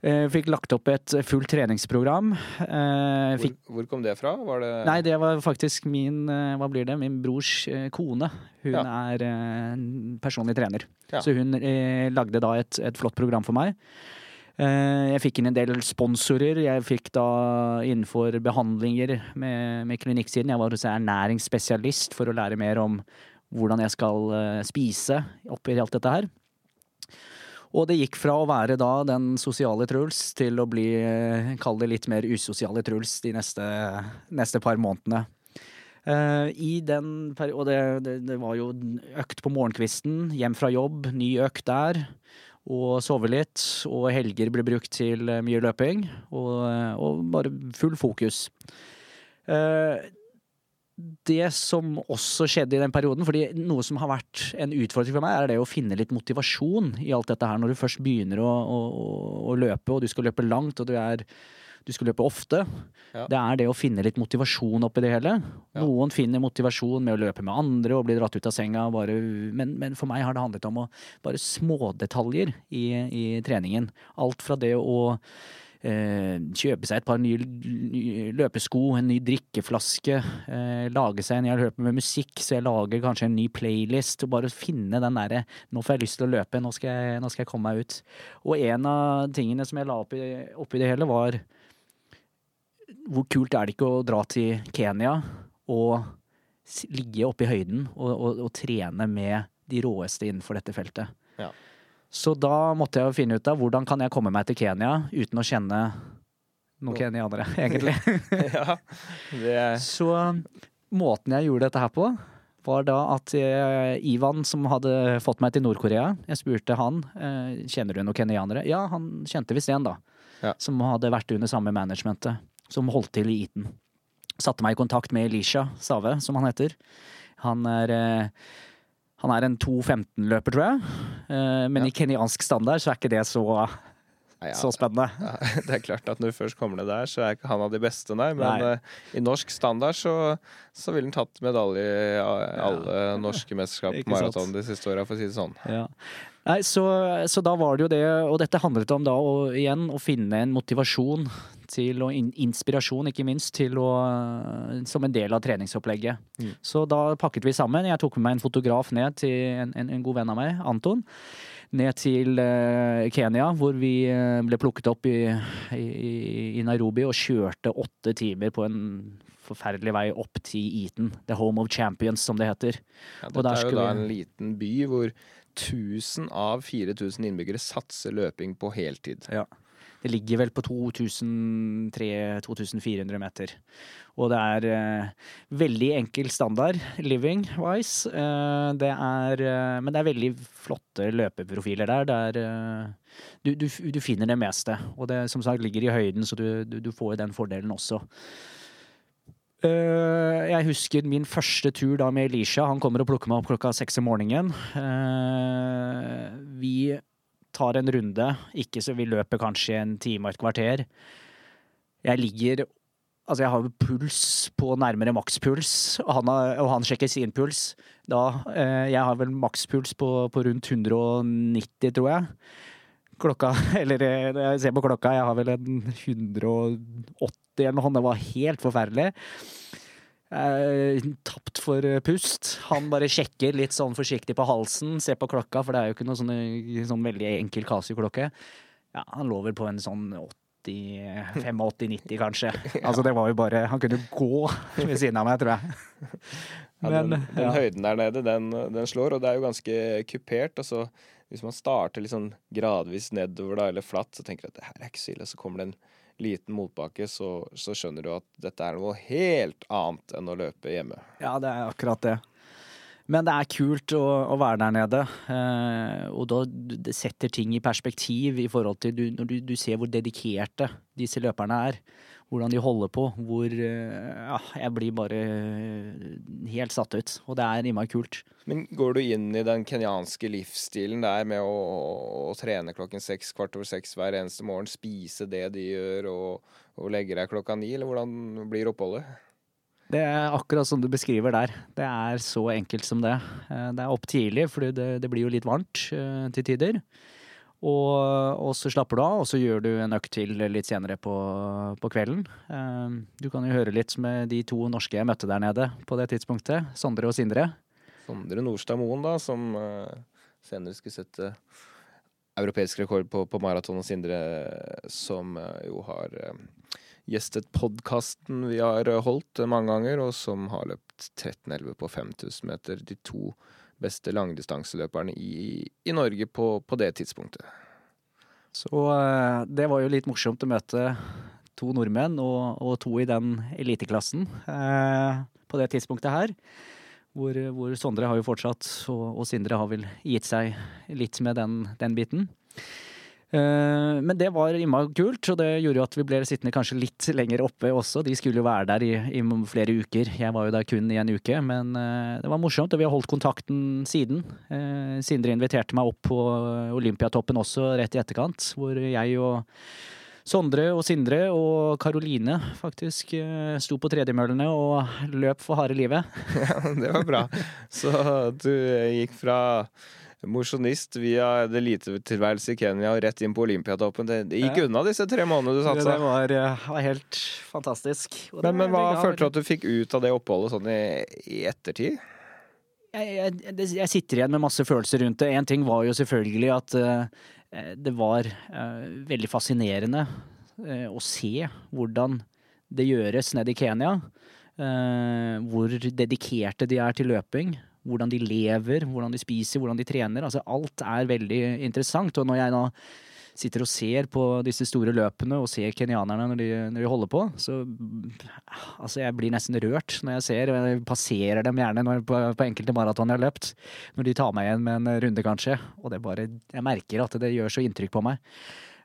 Fikk lagt opp et fullt treningsprogram. Eh, Hvor, Fikk hvor kom det fra? Var det Nei, det var faktisk min eh, Hva blir det? Min brors eh, kone. Hun Ja. er eh, personlig trener. Ja. Så hun eh, lagde da et, et flott program for meg. Eh, jeg fikk inn en del sponsorer. Jeg fikk da innenfor behandlinger med, med klinikksiden. Jeg var hos ernæringsspesialist for å lære mer om hvordan jeg skal eh, spise oppi alt dette her. Og det gikk fra å være da den sosiale Truls til å bli, eh, kall det litt mer usosiale Truls de neste, neste par månedene. Uh, I den Og det, det, det var jo økt på morgenkvisten, hjem fra jobb, ny økt der. Og sove litt. Og helger ble brukt til eh, mye løping. Og, og bare full fokus. Eh, det som også skjedde i den perioden, fordi noe som har vært en utfordring for meg, er det å finne litt motivasjon i alt dette her. Når du først begynner å, å, å løpe, og du skal løpe langt, og du, er, du skal løpe ofte. Ja. Det er det å finne litt motivasjon oppi det hele. Ja. Noen finner motivasjon med å løpe med andre og bli dratt ut av senga, bare, men, men for meg har det handlet om å bare smådetaljer i, i treningen. Alt fra det å kjøpe seg et par nye løpesko, en ny drikkeflaske, eh, lage seg en Jeg løper med musikk, så jeg lager kanskje en ny playlist. Og bare finne den derre Nå får jeg lyst til å løpe, nå skal jeg, nå skal jeg komme meg ut. Og en av tingene som jeg la oppi, i det hele, var hvor kult er det ikke å dra til Kenya og ligge oppe i høyden og, og, og trene med de råeste innenfor dette feltet. Ja. Så da måtte jeg jo finne ut av hvordan kan jeg komme meg til Kenya uten å kjenne noen kenyanere, egentlig. ja, det er Så måten jeg gjorde dette her på, var da at eh, Ivan, som hadde fått meg til Nord-Korea Jeg spurte han eh, kjenner du noen kenyanere. Ja, han kjente visst en, da. Ja. Som hadde vært under samme managementet. Som holdt til i Eton. Satte meg i kontakt med Elisha Save, som han heter. Han er eh, han er en 2.15-løper, tror jeg. Eh, Men Ja. i kenyansk standard så er ikke det så, ja, så spennende. ja, Det er klart at når du først kommer ned der, så er ikke han av de beste, nei. Men Nei. eh, i norsk standard så, så ville han tatt medalje i alle norske mesterskap på maraton de siste åra, for å si det sånn. Nei, så, så da var det jo det, og dette handlet om da å, igjen å finne en motivasjon til, og in, inspirasjon ikke minst, til å, som en del av treningsopplegget. Mm. Så da pakket vi sammen. Jeg tok med meg en fotograf ned til en, en, en god venn av meg, Anton. Ned til eh, Kenya, hvor vi eh, ble plukket opp i, i, i Nairobi og kjørte åtte timer på en forferdelig vei opp til Eton. The Home of Champions, som det heter. Ja, Og dette der er jo da vi- en liten by hvor 1000 av 4000 innbyggere satser løping på heltid. Ja. Det ligger vel på 2300-2400 meter. Og det er eh, veldig enkel standard living-wise. Eh, eh, men det er veldig flotte løpeprofiler der. Det er, eh, du, du, du finner det meste. Og det som sagt ligger i høyden, så du, du får den fordelen også. Eh, jeg husker min første tur da med Elisha. Han kommer og plukker meg opp klokka seks om morgenen. Uh, vi tar en runde, ikke så vi løper kanskje en time og et kvarter. Jeg ligger Altså, jeg har puls på nærmere makspuls, og han, har, og han sjekker sin puls. Da, uh, jeg har vel makspuls på, på rundt 190, tror jeg. Klokka Eller jeg ser på klokka, jeg har vel en 180 eller noe. Det var helt forferdelig. Eh, tapt for pust. Han bare sjekker litt sånn forsiktig på halsen, ser på klokka, for det er jo ikke noe sånn, sånn veldig enkel Casio-klokke. Ja, han lå vel på en sånn 85-90, kanskje. Altså, det var jo bare Han kunne gå ved siden av meg, tror jeg. Men, ja, den, den ja. høyden der nede, den, den, slår, og det er jo ganske kupert. Altså, hvis man starter litt sånn gradvis nedover da, eller flatt, så tenker du at det her er ikke så ille. Så kommer det en liten motbakke, så, så skjønner du at dette er noe helt annet enn å løpe hjemme. Ja, det er akkurat det. Men det er kult å, å være der nede. Eh, og da det setter ting i perspektiv i forhold til du, når du, du, ser hvor dedikerte disse løperne er. Hvordan de holder på. Hvor eh, Ja, jeg blir bare helt satt ut. Og det er innmari kult. Men går du inn i den kenyanske livsstilen der med å, å, trene klokken seks, kvart over seks hver eneste morgen, spise det de gjør, og, og legge deg klokka ni, eller hvordan blir oppholdet? Det er akkurat som du beskriver der. Det er så enkelt som det. Eh, det er opp tidlig, for det, det, blir jo litt varmt til tider. Og, og, så slapper du av, og så gjør du en økt til litt senere på, på kvelden. Uh, du kan jo høre litt med de to norske jeg møtte der nede på det tidspunktet. Sondre og Sindre. Sondre Nordstad Moen, da, som uh, senere skulle sette europeisk rekord på, på maraton, og Sindre som jo har gjestet podkasten vi har eh, holdt eh, mange ganger, og som har løpt 13,11 på 5000 meter. De to beste langdistanseløperne i, i Norge på, på, det tidspunktet. Så eh, det var jo litt morsomt å møte to nordmenn og, og to i den eliteklassen eh, på det tidspunktet her. Hvor, hvor, Sondre har jo fortsatt, og, og Sindre har vel gitt seg litt med den, den biten. Eh, men det var innmari kult, og det gjorde jo at vi ble sittende kanskje litt lenger oppe også. De skulle jo være der i, i, flere uker. Jeg var jo der kun i en uke, men eh, det var morsomt, og vi har holdt kontakten siden. Eh, Sindre inviterte meg opp på Olympiatoppen også rett i etterkant, hvor jeg og Sondre og Sindre og Karoline faktisk sto på tredemøllene og løp for harde livet. Ja, det var bra. Så du gikk fra mosjonist via en elitetilværelse i Kenya og rett inn på Olympiatoppen. Det, det gikk ja. unna disse tre månedene du satsa. Det var, eh, var helt fantastisk. Men, men, hva følte du at du fikk ut av det oppholdet sånn i, i ettertid? Jeg, jeg, jeg, sitter igjen med masse følelser rundt det. Én ting var jo selvfølgelig at uh, det var uh, veldig fascinerende uh, å se hvordan det gjøres nede i Kenya. hvor dedikerte de er til løping hvordan de lever, hvordan de spiser, hvordan de trener. Altså, alt er veldig interessant. Og når jeg nå sitter og ser på disse store løpene og ser kenyanerne når de, når de holder på, så altså jeg blir nesten rørt når jeg ser og Jeg passerer dem gjerne når, på, på, enkelte maraton jeg har løpt, når de tar meg igjen med en runde, kanskje. Og det bare Jeg merker at det gjør så inntrykk på meg.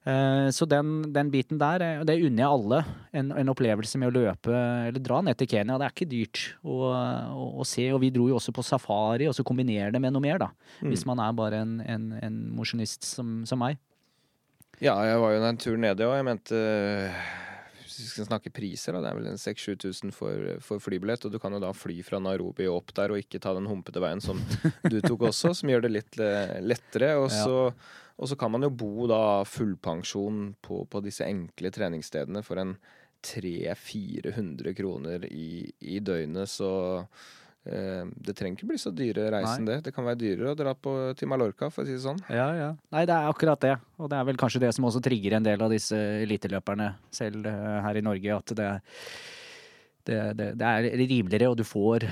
Eh, så den, den, biten der, eh, det unner jeg alle. En, en, opplevelse med å løpe eller dra ned til Kenya. Det er ikke dyrt å, å, å se. Og vi dro jo også på safari, og så kombinere det med noe mer, da. Mm. Hvis man er bare en, en, en mosjonist som, som, meg. Ja, jeg var jo en tur nede, og jeg mente hvis vi skal snakke priser, da, det er vel en 6000-7000 for, for flybillett. Og du kan jo da fly fra Nairobi opp der og ikke ta den humpete veien som du tok også, som gjør det litt eh, lettere. Og så ja. Og så kan man jo bo da fullpensjon på, på disse enkle treningsstedene for en 300-400 kroner i, i, døgnet, så eh, det trenger ikke bli så dyre reisen, Nei. det. Det kan være dyrere å dra på, til Mallorca, for å si det sånn. Ja, ja. Nei, det er akkurat det. Og det er vel kanskje det som også trigger en del av disse eliteløperne selv uh, her i Norge, at det er det, det, det, er rimeligere, og du får,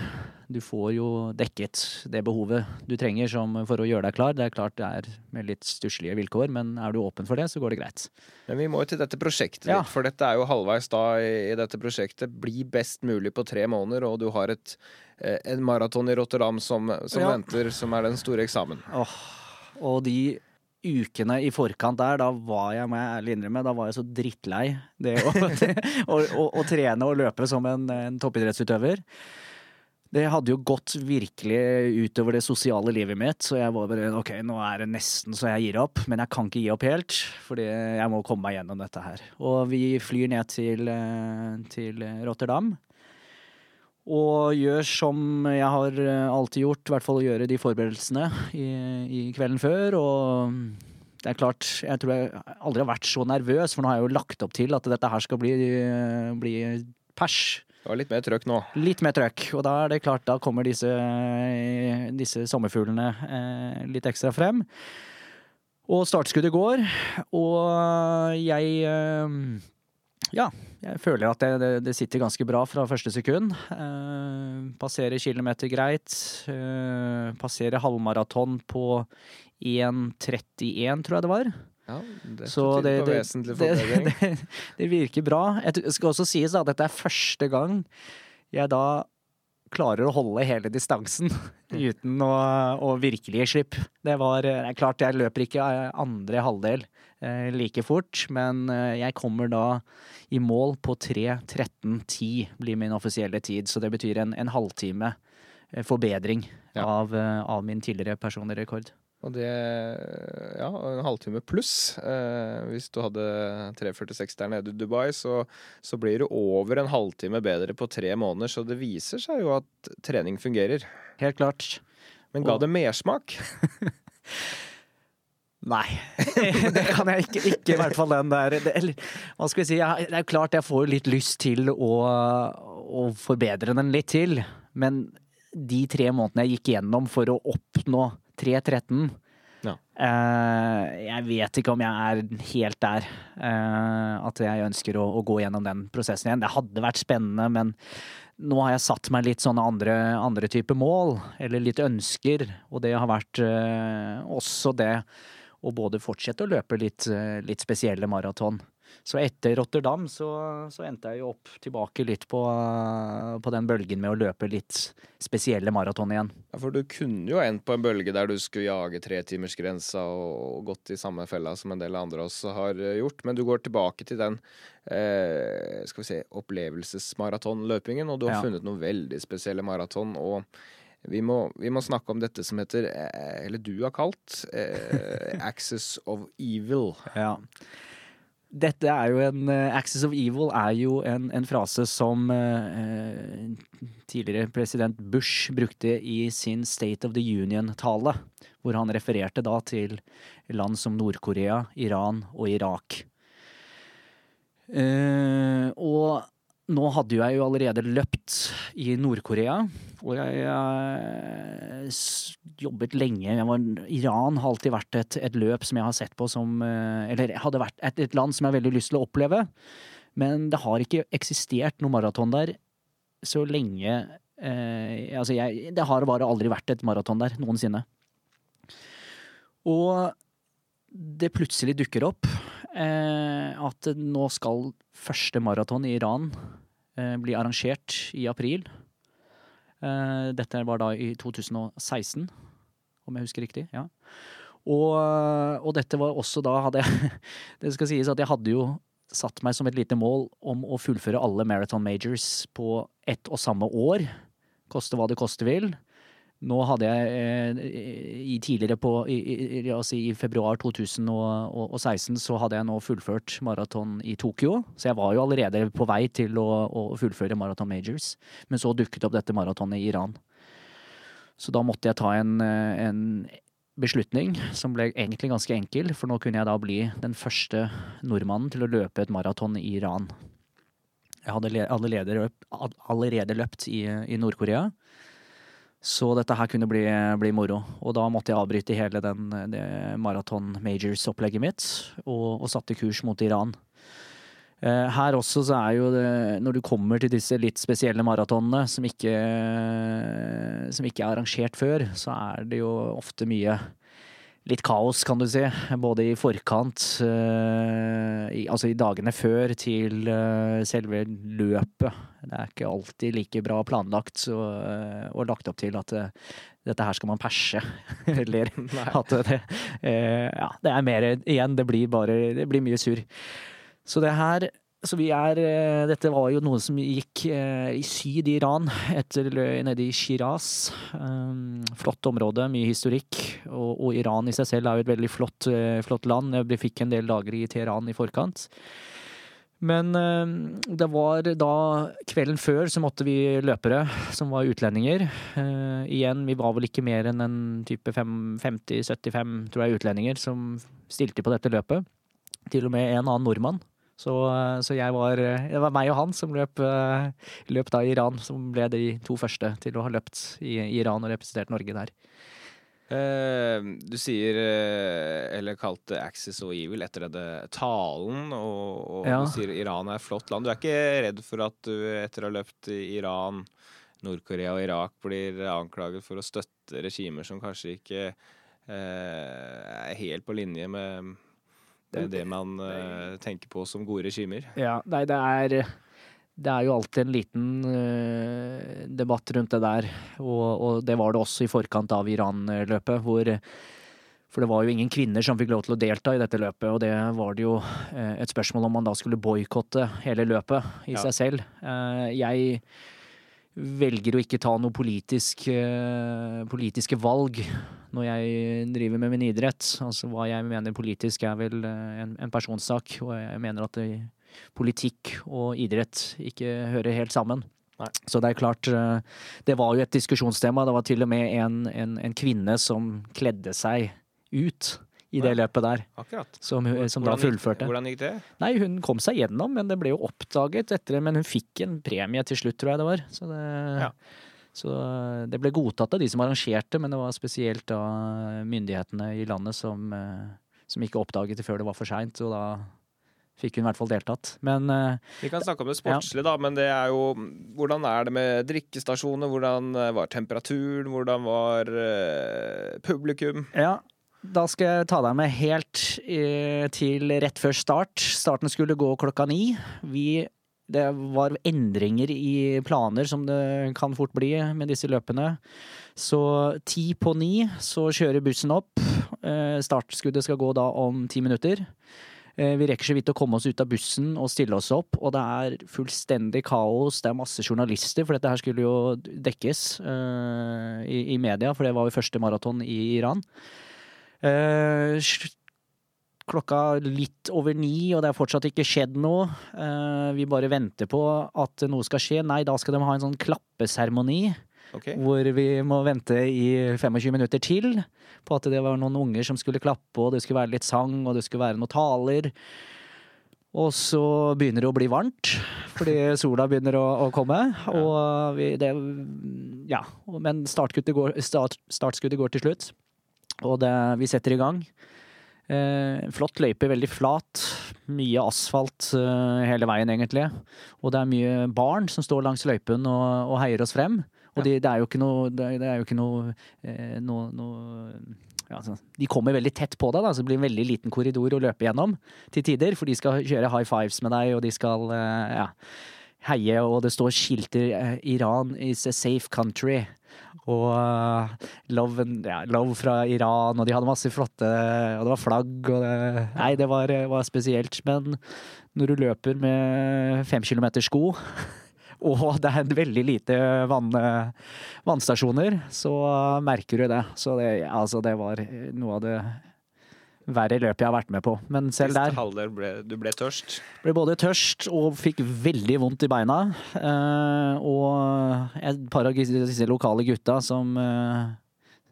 du får, jo dekket det behovet du trenger som, for å gjøre deg klar. Det er klart det er med litt stusslige vilkår, men er du åpen for det, så går det greit. Men vi må jo til dette prosjektet ja. litt, for dette er jo halvveis da i, i, dette prosjektet. Bli best mulig på tre måneder, og du har et, eh, en maraton i Rotterdam som, som ja. venter, som er den store eksamen. Åh, og de ukene i forkant der, da var jeg, med, ærlig innrømme, da var jeg så drittlei det å, å, å, å trene og løpe som en, en toppidrettsutøver. Det hadde jo gått virkelig utover det sosiale livet mitt, så jeg var bare ok, nå er det nesten så jeg gir opp, men jeg kan ikke gi opp helt, fordi jeg må komme meg gjennom dette her. Og vi flyr ned til, eh, til Rotterdam. Og gjør som jeg har eh, alltid gjort, i hvert fall gjøre de forberedelsene i, i kvelden før. Og det er klart, jeg tror jeg aldri har vært så nervøs, for nå har jeg jo lagt opp til at dette her skal bli, bli pers. Det var litt mer trøkk nå. Litt mer trøkk, og da er det klart, da kommer disse, disse sommerfuglene eh, litt ekstra frem. Og startskuddet går, og jeg eh, Ja, jeg føler at det, det, det, sitter ganske bra fra første sekund. Eh, passerer kilometer greit. Eh, passerer halvmaraton på 1.31, tror jeg det var. Ja, det Så det, på det, vesentlig det, forbedring. det, det virker bra. Jeg skal også sies at dette er første gang jeg da klarer å holde hele distansen uten å, å virkelig gi slipp. Det var det er klart, jeg løper ikke andre halvdel eh, like fort, men eh, jeg kommer da i mål på 3.13,10 blir min offisielle tid. Så det betyr en, en halvtime eh, forbedring Ja. av, eh, av min tidligere personlige rekord. Og det Ja, en halvtime pluss. Eh, hvis du hadde 3.46 der nede i Dubai, så, så blir du over en halvtime bedre på tre måneder. Så det viser seg jo at trening fungerer. Helt klart. Men ga Og- det mersmak? Nei, det kan jeg ikke. Ikke i hvert fall den der det, eller, Hva skal vi si? Jeg, det er klart jeg får litt lyst til å, å forbedre den litt til. Men de tre månedene jeg gikk gjennom for å oppnå 3.13 Ja. eh, Jeg vet ikke om jeg er helt der. eh, at jeg ønsker å, å gå gjennom den prosessen igjen. Det hadde vært spennende, men nå har jeg satt meg litt sånne andre, andre typer mål, eller litt ønsker, og det har vært eh, også det å både fortsette å løpe litt, eh, litt spesielle maraton. Så etter Rotterdam så, så endte jeg jo opp tilbake litt på, eh, på den bølgen med å løpe litt spesielle maraton igjen. Ja, for du kunne jo endt på en bølge der du skulle jage tretimersgrensa og gått i samme fella som en del andre også har eh, gjort, men du går tilbake til den eh, skal vi si, opplevelsesmaratonløpingen, og du har Ja. funnet noen veldig spesielle maraton. og vi må, vi må snakke om dette som heter, eh, eller du har kalt, eh, Axis of Evil. Ja. Dette er jo en eh, Axis of Evil er jo en, en frase som eh, tidligere president Bush brukte i sin State of the Union-tale, hvor han refererte da til land som Nord-Korea, Iran og Irak. Eh, og nå hadde jeg jo allerede løpt i Nord-Korea, og jeg jeg jobbet lenge. Var, Iran har alltid vært et, et løp som jeg har sett på som eh, Eller hadde vært et, et land som jeg har veldig lyst til å oppleve. Men det har ikke eksistert noe maraton der så lenge eh, Altså, jeg, det har bare aldri vært et maraton der noensinne. Og det plutselig dukker opp eh, at nå skal første maraton i Iran eh, bli arrangert i april. Eh, dette var da i 2016, om jeg husker riktig. ja. Og, og dette var også da hadde jeg Det skal sies at jeg hadde jo satt meg som et lite mål om å fullføre alle Marathon Majors på ett og samme år. Koste hva det koste vil. Nå hadde jeg eh, i tidligere på i, i, la i februar 2016 så hadde jeg nå fullført maraton i Tokyo. Så jeg var jo allerede på vei til å, å fullføre Marathon Majors. Men så dukket opp dette maratonet i Iran. Så da måtte jeg ta en, en beslutning som ble egentlig ganske enkel, for nå kunne jeg da bli den første nordmannen til å løpe et maraton i Iran. Jeg hadde allerede løpt, allerede løpt i, i Nord-Korea. Så dette her kunne bli, bli moro. Og da måtte jeg avbryte hele den, maraton majors-opplegget mitt, og, og satte kurs mot Iran. Eh, Her også så er jo det, når du kommer til disse litt spesielle maratonene som ikke, som ikke er arrangert før, så er det jo ofte mye litt kaos, kan du si. Både i forkant, uh, i, altså i dagene før, til uh, selve løpet. Det er ikke alltid like bra planlagt og, uh, og lagt opp til at dette her skal man perse. Eller at det Ja, det er mer igjen. Det blir bare Det blir mye surr. Så det her så vi er eh, Dette var jo noe som gikk eh, i syd i Iran, etter, nede i Shiraz. Um, flott område, mye historikk. Og, og, Iran i seg selv er jo et veldig flott, eh, flott land. Vi fikk en del dager i Teheran i forkant. Men det var da kvelden før så måtte vi løpere som var utlendinger. Uh, igjen, vi var vel ikke mer enn en type 50-75, tror jeg, utlendinger som stilte på dette løpet. Til og med en annen nordmann. Så, eh, så jeg var, eh, det var meg og han som løp, eh, løp da i Iran, som ble de to første til å ha løpt i Iran og representert Norge der. Uh, du sier, eller kalte Axis og Evil etter denne talen, og, og ja. du sier Iran er et flott land. Du er ikke redd for at du etter å ha løpt i Iran, Nord-Korea og Irak blir anklaget for å støtte regimer som kanskje ikke uh, er helt på linje med det er det man uh, tenker på som gode regimer. Ja, nei, det er det er jo alltid en liten uh, debatt rundt det der, og, og, det var det også i forkant av Iran-løpet, hvor for det var jo ingen kvinner som fikk lov til å delta i dette løpet, og det var det jo uh, et spørsmål om man da skulle boikotte hele løpet i ja. seg selv. Uh, jeg velger å ikke ta noe politisk, politiske valg når jeg driver med min idrett. Altså hva jeg mener politisk er vel eh, en, en personsak, og jeg mener at det, politikk og idrett ikke hører helt sammen. Nei. Så det er klart, eh, det var jo et diskusjonstema. Det var til og med en, en, en kvinne som kledde seg ut i det løpet der. Akkurat. Som, som da fullførte. Hvordan gikk det? Nei, Hun kom seg gjennom, men det ble jo oppdaget etter Men hun fikk en premie til slutt, tror jeg det var. Så det, ja. Så eh, det ble godtatt av de som arrangerte, men det var spesielt da myndighetene i landet som, eh, som ikke oppdaget det før det var for seint. Og da fikk hun i hvert fall deltatt. Men eh, Vi kan snakke om det sportslige, ja. da, men det er jo Hvordan er det med drikkestasjoner? Hvordan var temperaturen? Hvordan var uh, publikum? Ja, da skal jeg ta deg med helt til rett før start. Starten skulle gå klokka ni. Vi det var endringer i planer, som det kan fort bli med disse løpene. Så ti på ni så kjører bussen opp. Eh, startskuddet skal gå da om ti minutter. Eh, vi rekker så vidt å komme oss ut av bussen og stille oss opp, og det er fullstendig kaos. Det er masse journalister, for dette her skulle jo dekkes i, i, media, for det var jo første maraton i Iran. Klokka litt over ni, og det er fortsatt ikke skjedd noe. Uh, vi bare venter på at noe skal skje. Nei, da skal de ha en sånn klappeseremoni. Okay. Hvor vi må vente i 25 minutter til på at det var noen unger som skulle klappe, og det skulle være litt sang, og det skulle være noen taler. Og så begynner det å bli varmt, fordi sola begynner å, å komme. Og vi, det Ja. Men startskuddet går, start, startskuddet går til slutt, og det, vi setter i gang. Eh, flott løype, veldig flat. Mye asfalt eh, hele veien, egentlig. Og det er mye barn som står langs løypen og, og heier oss frem. Og de, det er jo ikke noe, det er jo ikke noe, eh, noe, noe ja, altså, De kommer veldig tett på deg, da, så det blir en veldig liten korridor å løpe gjennom til tider. For de skal kjøre high fives med deg, og de skal eh, ja, heie, og det står skilter eh, 'Iran is a safe country'. Og uh, love, ja, love, fra Iran, og de hadde masse flotte Og det var flagg og det Nei, det var, var spesielt. Men når du løper med fem kilometer sko og det er veldig lite vann, vannstasjoner, så merker du det. Så det, altså, det var noe av det verre løp jeg har vært med på. Men selv Siste der halvdel ble du ble tørst? Ble både tørst og fikk veldig vondt i beina. Uh, og et par av disse lokale gutta som uh,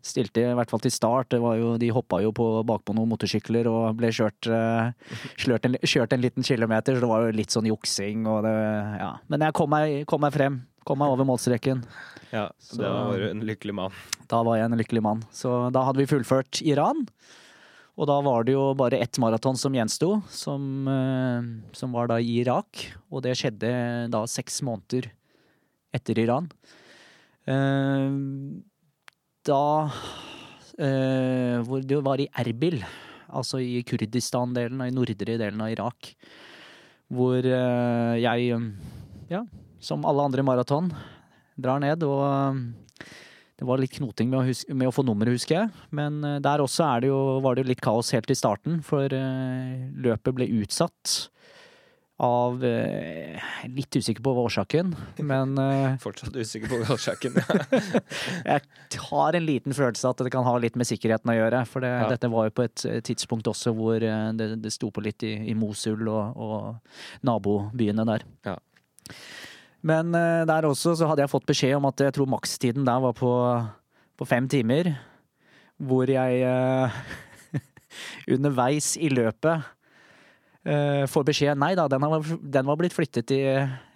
stilte i hvert fall til start, jo, de hoppa jo på bakpå noen motorsykler og ble kjørt, uh, kjørt, en, kjørt, en, liten kilometer, så det var jo litt sånn juksing og det Ja. Men jeg kom meg, kom meg frem. Kom meg over målstreken. Ja, så da var du en lykkelig mann. Da var jeg en lykkelig mann. Så da hadde vi fullført Iran. Og da var det jo bare ett maraton som gjensto, som, eh, som, var da i Irak. Og det skjedde da seks måneder etter Iran. Eh, da eh, hvor det var i Erbil, altså i Kurdistan-delen og i nordre delen av Irak. Hvor jeg, ja, som alle andre maraton, drar ned og det var litt knoting med å, huske, med å få nummeret, husker jeg. Men eh, der også det jo, var det jo litt kaos helt i starten, for eh, løpet ble utsatt av eh, Litt usikker på årsaken, men Fortsatt usikker på årsaken. Ja. jeg har en liten følelse at det kan ha litt med sikkerheten å gjøre. For det, Ja. dette var jo på et tidspunkt også hvor det, det sto på litt i, i Mosul og, og nabobyene der. Ja. Men eh, der også så hadde jeg fått beskjed om at jeg tror makstiden der var på, på fem timer. Hvor jeg uh, underveis i løpet uh, får beskjed Nei da, den, har, den var blitt flyttet i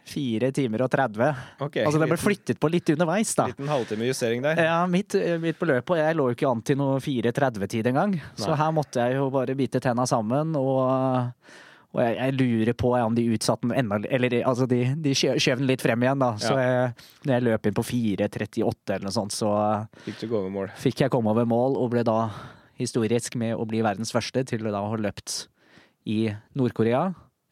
4 timer og 30. Okay, Altså den ble flyttet på litt underveis, da. Liten halvtime justering der. Ja, midt, midt på løpet, og jeg lå jo ikke an til noe 4.30-tid engang. Så her måtte jeg jo bare bite tenna sammen, og, og jeg, jeg lurer på om de utsatte den enda Eller altså, de, de skjøv den litt frem igjen, da. Så Ja. jeg, når jeg løp inn på 4.38 eller noe sånt, så Fikk du gå over mål. fikk jeg komme over mål, og ble da historisk med å bli verdens første til å da ha løpt i Nord-Korea,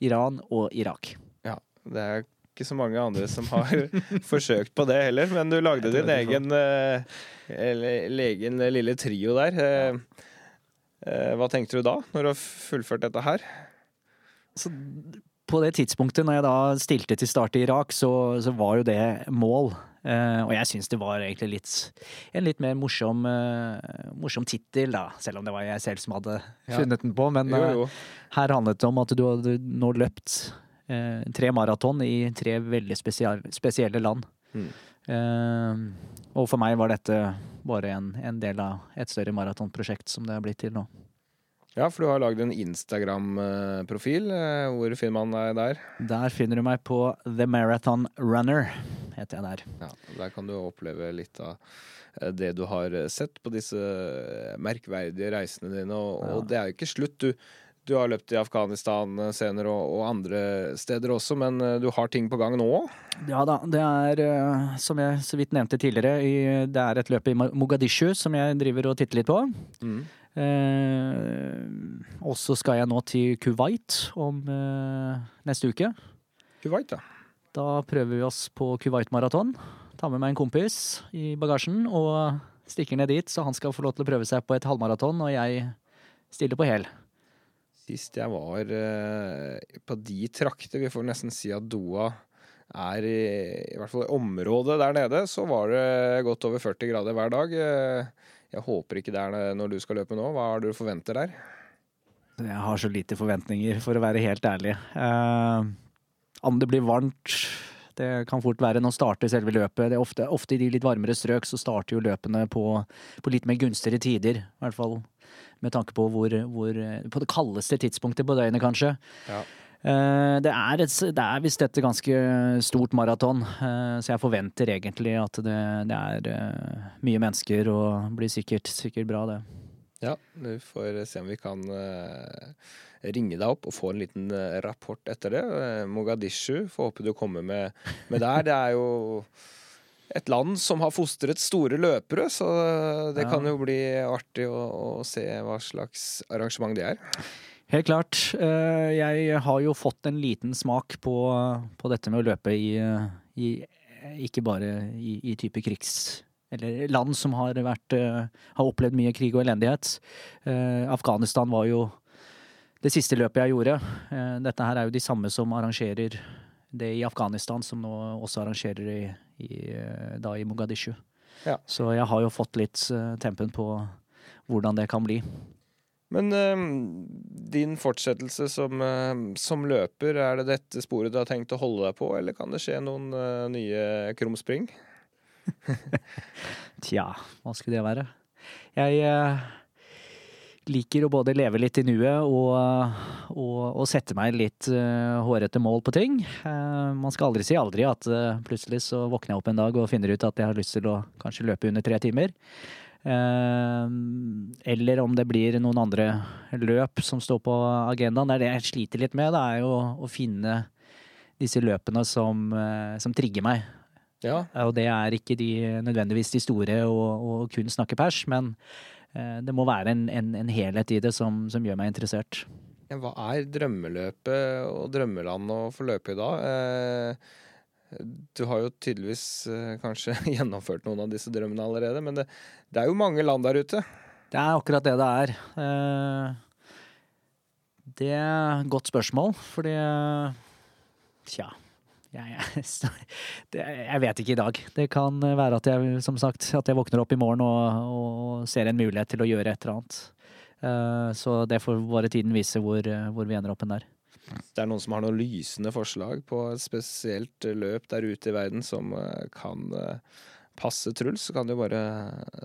Iran og Irak. Ja, det er ikke så mange andre som har forsøkt på det heller, men du lagde din egen, eh, eller- egen lille trio der. Eh, eh, Hva tenkte du da, når du har fullført dette her? Så på det tidspunktet når jeg da stilte til start i Irak, så, så var jo det mål. Eh, og jeg syns det var egentlig litt, en litt mer morsom, uh, morsom tittel, da. Selv om det var jeg selv som hadde Ja. funnet den på. Men Jo, eh, jo. her handlet det om at du hadde nå løpt eh, tre maraton i tre veldig spesial, spesielle land. Mm. Eh, og for meg var dette bare en, en del av et større maratonprosjekt som det er blitt til nå. Ja, for du har lagd en Instagram-profil. Eh, Hvor finner man deg der? Der finner du meg på The Marathon Runner, heter jeg der. Ja, Der kan du oppleve litt av eh, det du har sett på disse eh, merkverdige reisene dine. Og, Ja. og det er jo ikke slutt. Du, du har løpt i Afghanistan eh, senere og, og andre steder også, men eh, du har ting på gang nå òg? Ja da, det er, eh, som jeg så vidt nevnte tidligere, det er et løp i Mogadishu som jeg driver og titter litt på. Eh, og så skal jeg nå til Kuwait om eh, neste uke. Kuwait, da. Da prøver vi oss på Kuwait-maraton. Tar med meg en kompis i bagasjen og stikker ned dit, så han skal få lov til å prøve seg på et halvmaraton, og jeg stiller på hel. Sist jeg var eh, på de trakter, vi får nesten si at Doha er i, i hvert fall i området der nede, så var det godt over 40 grader hver dag. Eh, Jeg håper ikke det er det når du skal løpe nå. Hva er det du forventer der? Jeg har så lite forventninger, for å være helt ærlig. Eh, om det blir varmt Det kan fort være når starter selve løpet. Det er ofte, ofte i de litt varmere strøk så starter jo løpene på, på litt mer gunstigere tider. I hvert fall med tanke på hvor, hvor På det kaldeste tidspunktet på døgnet, kanskje. Ja. Eh, Det er, et, det er visst et ganske stort maraton, eh, så jeg forventer egentlig at det, det er eh, mye mennesker og blir sikkert, sikkert bra, det. Ja, vi får se om vi kan ringe deg opp og få en liten rapport etter det. Mogadishu, får håpe du kommer med, med der. Det er jo et land som har fostret store løpere, så det Ja. kan jo bli artig å, å se hva slags arrangement det er. Helt klart. Eh, Jeg har jo fått en liten smak på, på dette med å løpe i, i Ikke bare i, i type krigs... Eller land som har vært eh, Har opplevd mye krig og elendighet. Eh, Afghanistan var jo det siste løpet jeg gjorde. Dette her er jo de samme som arrangerer det i Afghanistan, som nå også arrangerer i, i, da i Mogadishu. Ja. Så jeg har jo fått litt tempen på hvordan det kan bli. Men eh, din fortsettelse som, eh, som løper, er det dette sporet du har tenkt å holde deg på, eller kan det skje noen eh, nye krumspring? Tja, hva skulle det være? Jeg liker å både leve litt i nuet og, og, og sette meg litt eh, hårete mål på ting. Uh, man skal aldri si aldri at eh, plutselig så våkner jeg opp en dag og finner ut at jeg har lyst til å kanskje løpe under tre timer. Eh, eller om det blir noen andre løp som står på agendaen. Det er det jeg sliter litt med, det er jo å finne disse løpene som, eh, som trigger meg. Ja, Og det er ikke de, nødvendigvis de store og, og kun snakke pers, men eh, det må være en, en, en helhet i det som, som, gjør meg interessert. Hva er drømmeløpet og drømmelandet å få løpe i da? Du har jo tydeligvis kanskje gjennomført noen av disse drømmene allerede, men det, det er jo mange land der ute. Det er akkurat det det er. Det er et godt spørsmål, fordi Tja. Jeg, jeg, jeg, vet ikke i dag. Det kan være at jeg, som sagt, at jeg våkner opp i morgen og, og ser en mulighet til å gjøre et eller annet. Så det får bare tiden vise hvor, hvor vi ender opp en der. Det er noen som har noen lysende forslag på et spesielt løp der ute i verden som uh, kan uh, passe Truls, så kan du bare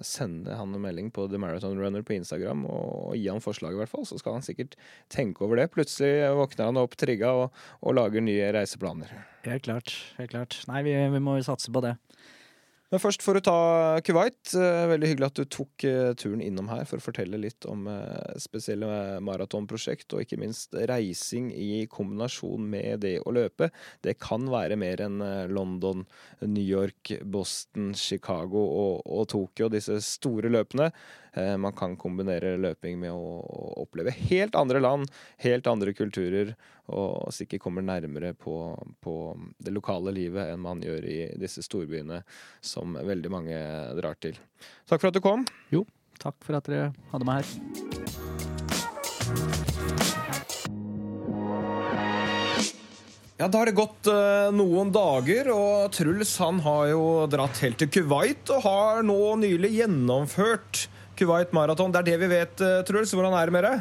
sende han en melding på The Marathon Runner på Instagram og gi han forslag, i hvert fall. Så skal han sikkert tenke over det. Plutselig våkner han opp trigga og, og lager nye reiseplaner. Helt klart. helt klart. Nei, vi, vi må satse på det. Men først for å ta Kuwait. Eh, veldig hyggelig at du tok eh, turen innom her for å fortelle litt om eh, spesielle maratonprosjekt, og ikke minst reising i kombinasjon med det å løpe. Det kan være mer enn London, New York, Boston, Chicago og, og Tokyo, disse store løpene. Eh, man kan kombinere løping med å oppleve helt andre land, helt andre kulturer, og sikkert kommer nærmere på, på det lokale livet enn man gjør i disse storbyene som veldig mange drar til. Takk for at du kom. Jo, takk for at dere hadde meg her. Ja, Da har det gått uh, noen dager, og Truls han har jo dratt helt til Kuwait og har nå nylig gjennomført Kuwait Marathon. Det er det vi vet, eh, Truls. Hvordan er det med det?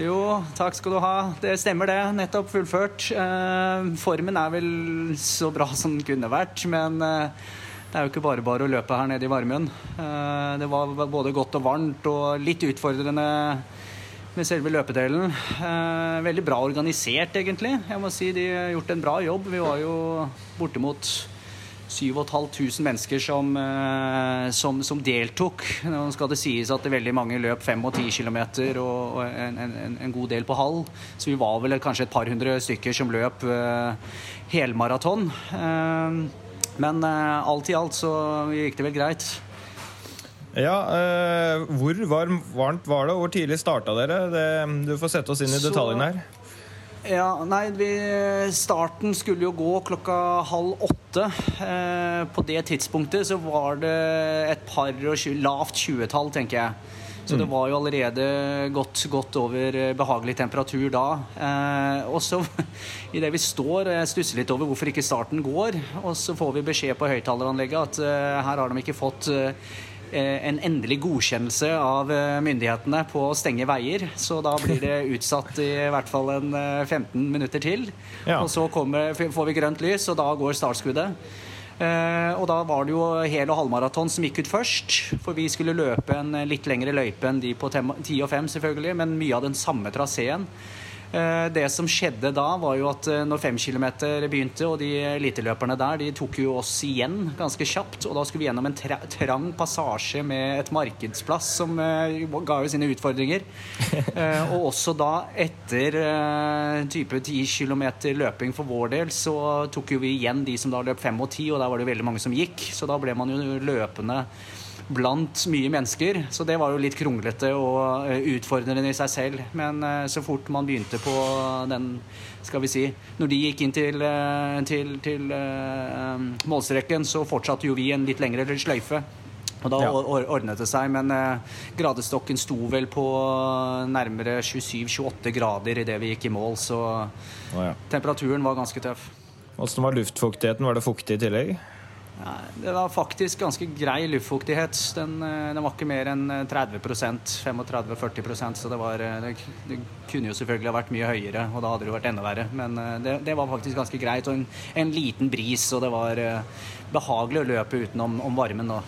Jo, takk skal du ha. Det stemmer, det. Nettopp fullført. Eh, formen er vel så bra som den kunne vært, men eh, det er jo ikke bare bare å løpe her nede i varmen. Det var både godt og varmt og litt utfordrende med selve løpedelen. Veldig bra organisert, egentlig. Jeg må si De har gjort en bra jobb. Vi var jo bortimot 7500 mennesker som, eh, som, som, deltok. Nå skal det sies at det veldig mange løp 5 og 10 km og, en, en, en, god del på halv. Så vi var vel kanskje et par hundre stykker som løp uh, helmaraton. Uh, men uh, alt i alt så gikk det vel greit. Ja, Hvor varmt var det, hvor tidlig starta dere? Det, du får sette oss inn i detaljene her. Ja, nei, vi, Starten skulle jo gå klokka halv åtte. Eh, på det tidspunktet så var det et par og tjue, lavt tjuetall, tenker jeg. Så det mm. var jo allerede godt, godt over behagelig temperatur da. Eh, og så, idet vi står, jeg stusser litt over hvorfor ikke starten går, og så får vi beskjed på høyttaleranlegget at eh, her har de ikke fått eh, Eh, en endelig godkjennelse av eh, myndighetene på å stenge veier. Så da blir det utsatt i hvert fall en 15 eh, minutter til. Ja. Og så kommer, får vi grønt lys, og da går startskuddet. og da var det jo hel- og halvmaraton som gikk ut først. For vi skulle løpe en litt lengre løype enn de på 10 og 5, selvfølgelig, men mye av den samme traseen. Eh, det som skjedde da, var jo at eh, når fem kilometer begynte, og de eliteløperne der, de tok jo oss igjen ganske kjapt. Og da skulle vi gjennom en trang passasje med et markedsplass som uh, ga jo sine utfordringer. og også da, etter type ti kilometer løping for vår del, så tok jo vi igjen de som da løp fem og ti, og der var det veldig mange som gikk. Så da ble man jo løpende blant mye mennesker. Så det var jo litt kronglete og eh, utfordrende i seg selv. Men eh, så fort man begynte på den, skal vi si Når de gikk inn til, eh, til, til målstreken, så fortsatte jo vi en litt lengre sløyfe. Og da ja. ordnet det seg, men gradestokken sto vel på nærmere 27-28 grader idet vi gikk i mål, så oh, ja. temperaturen var ganske tøff. Åssen var luftfuktigheten? Var det fuktig i tillegg? Ja, det var faktisk ganske grei luftfuktighet. Den, eh, den var ikke mer enn 30% 35-40% så det, var, eh, det, det, kunne jo selvfølgelig ha vært mye høyere, og da hadde det vært enda verre. Men eh, det, det var faktisk ganske greit. Og en, en, liten bris, og det var behagelig å løpe utenom om varmen da.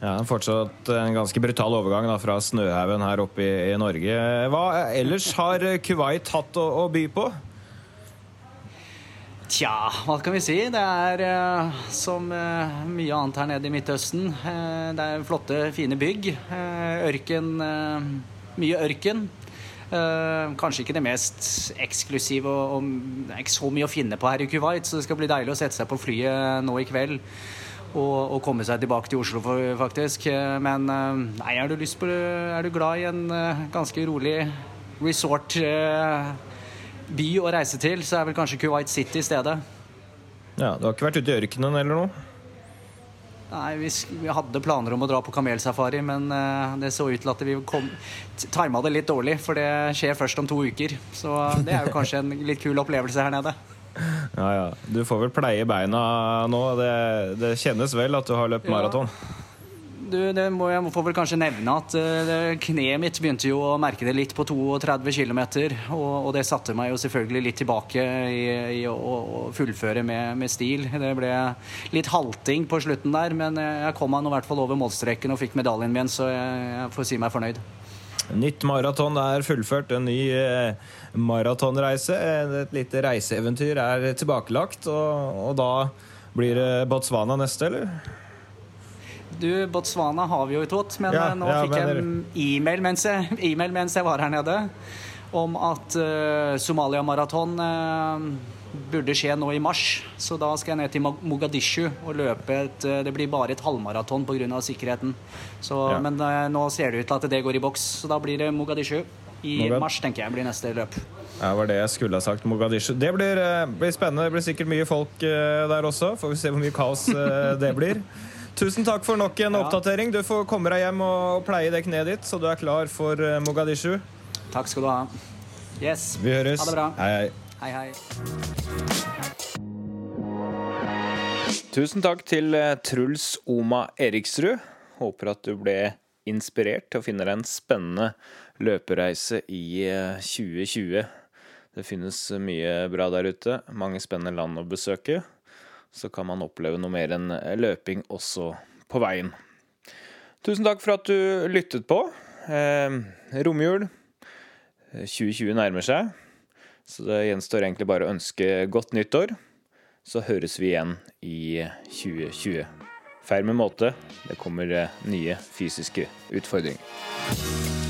Ja, Fortsatt en ganske brutal overgang da, fra snøhaugen her oppe i, i, Norge. Hva ellers har Kuwait hatt å, å by på? Tja, hva kan vi si? Det er uh, som uh, mye annet her nede i Midtøsten. Uh, det er flotte, fine bygg. ørken Mye ørken. kanskje ikke det mest eksklusive, og, ikke så mye å finne på her i Kuwait, så det skal bli deilig å sette seg på flyet nå i kveld Og, og komme seg tilbake til Oslo, faktisk. Men eh, nei, er du, på, er du glad i en eh, ganske rolig resort eh, by å reise til, så er vel kanskje Kuwait City i stedet. Ja, Du har ikke vært ute i ørkenen eller noe? Nei, vi, vi, hadde planer om å dra på kamelsafari, men uh, det så ut til at vi kom tima det litt dårlig, for det skjer først om to uker. Så det er jo kanskje en litt kul opplevelse her nede. Ja, ja. Du får vel pleie beina nå. Det, det kjennes vel at du har løpt maraton? Du, det må, jeg får vel kanskje nevne at uh, kneet mitt begynte jo å merke det litt på 32 km. Og, og, det satte meg jo selvfølgelig litt tilbake i, i å, å, fullføre med, med, stil. Det ble litt halting på slutten der, men jeg kom meg i hvert fall over målstreken og fikk medaljen min, så jeg, jeg får si meg fornøyd. Nytt maraton er fullført. En ny eh, maratonreise. Et lite reiseeventyr er tilbakelagt. Og, og, da blir det Botswana neste, eller? Du, Botswana har vi jo i Tot, men ja, eh, nå ja, fikk jeg en e-mail mens, e mens, jeg var her nede om at uh, Somalia Maraton uh, burde skje nå i mars. Så da skal jeg ned til Mogadishu og løpe et Det blir bare et halvmaraton pga. sikkerheten. Så, ja. Men nå ser det ut til at det går i boks, så da blir det Mogadishu. I Mogad mars tenker jeg blir neste løp. Ja, var det jeg skulle ha sagt. Mogadishu. Det blir, blir spennende. Det blir sikkert mye folk der også. Får vi se hvor mye kaos det blir. Tusen takk for nok en ja. oppdatering. Du får komme deg hjem og pleie det kneet ditt, så du er klar for Mogadishu. Takk skal du ha. Yes. Vi høres. Ha det bra. Hei, hei. Hei, hei. Tusen takk til eh, Truls Oma Eriksrud. Håper at du ble inspirert til å finne deg en spennende løpereise i 2020. Eh, det finnes mye bra der ute. Mange spennende land å besøke. Så kan man oppleve noe mer enn eh, løping også på veien. Tusen takk for at du lyttet på. Eh, romjul 2020 nærmer seg. Så det gjenstår egentlig bare å ønske godt nyttår. Så høres vi igjen i 2020. Feir med måte. Det kommer nye fysiske utfordringer.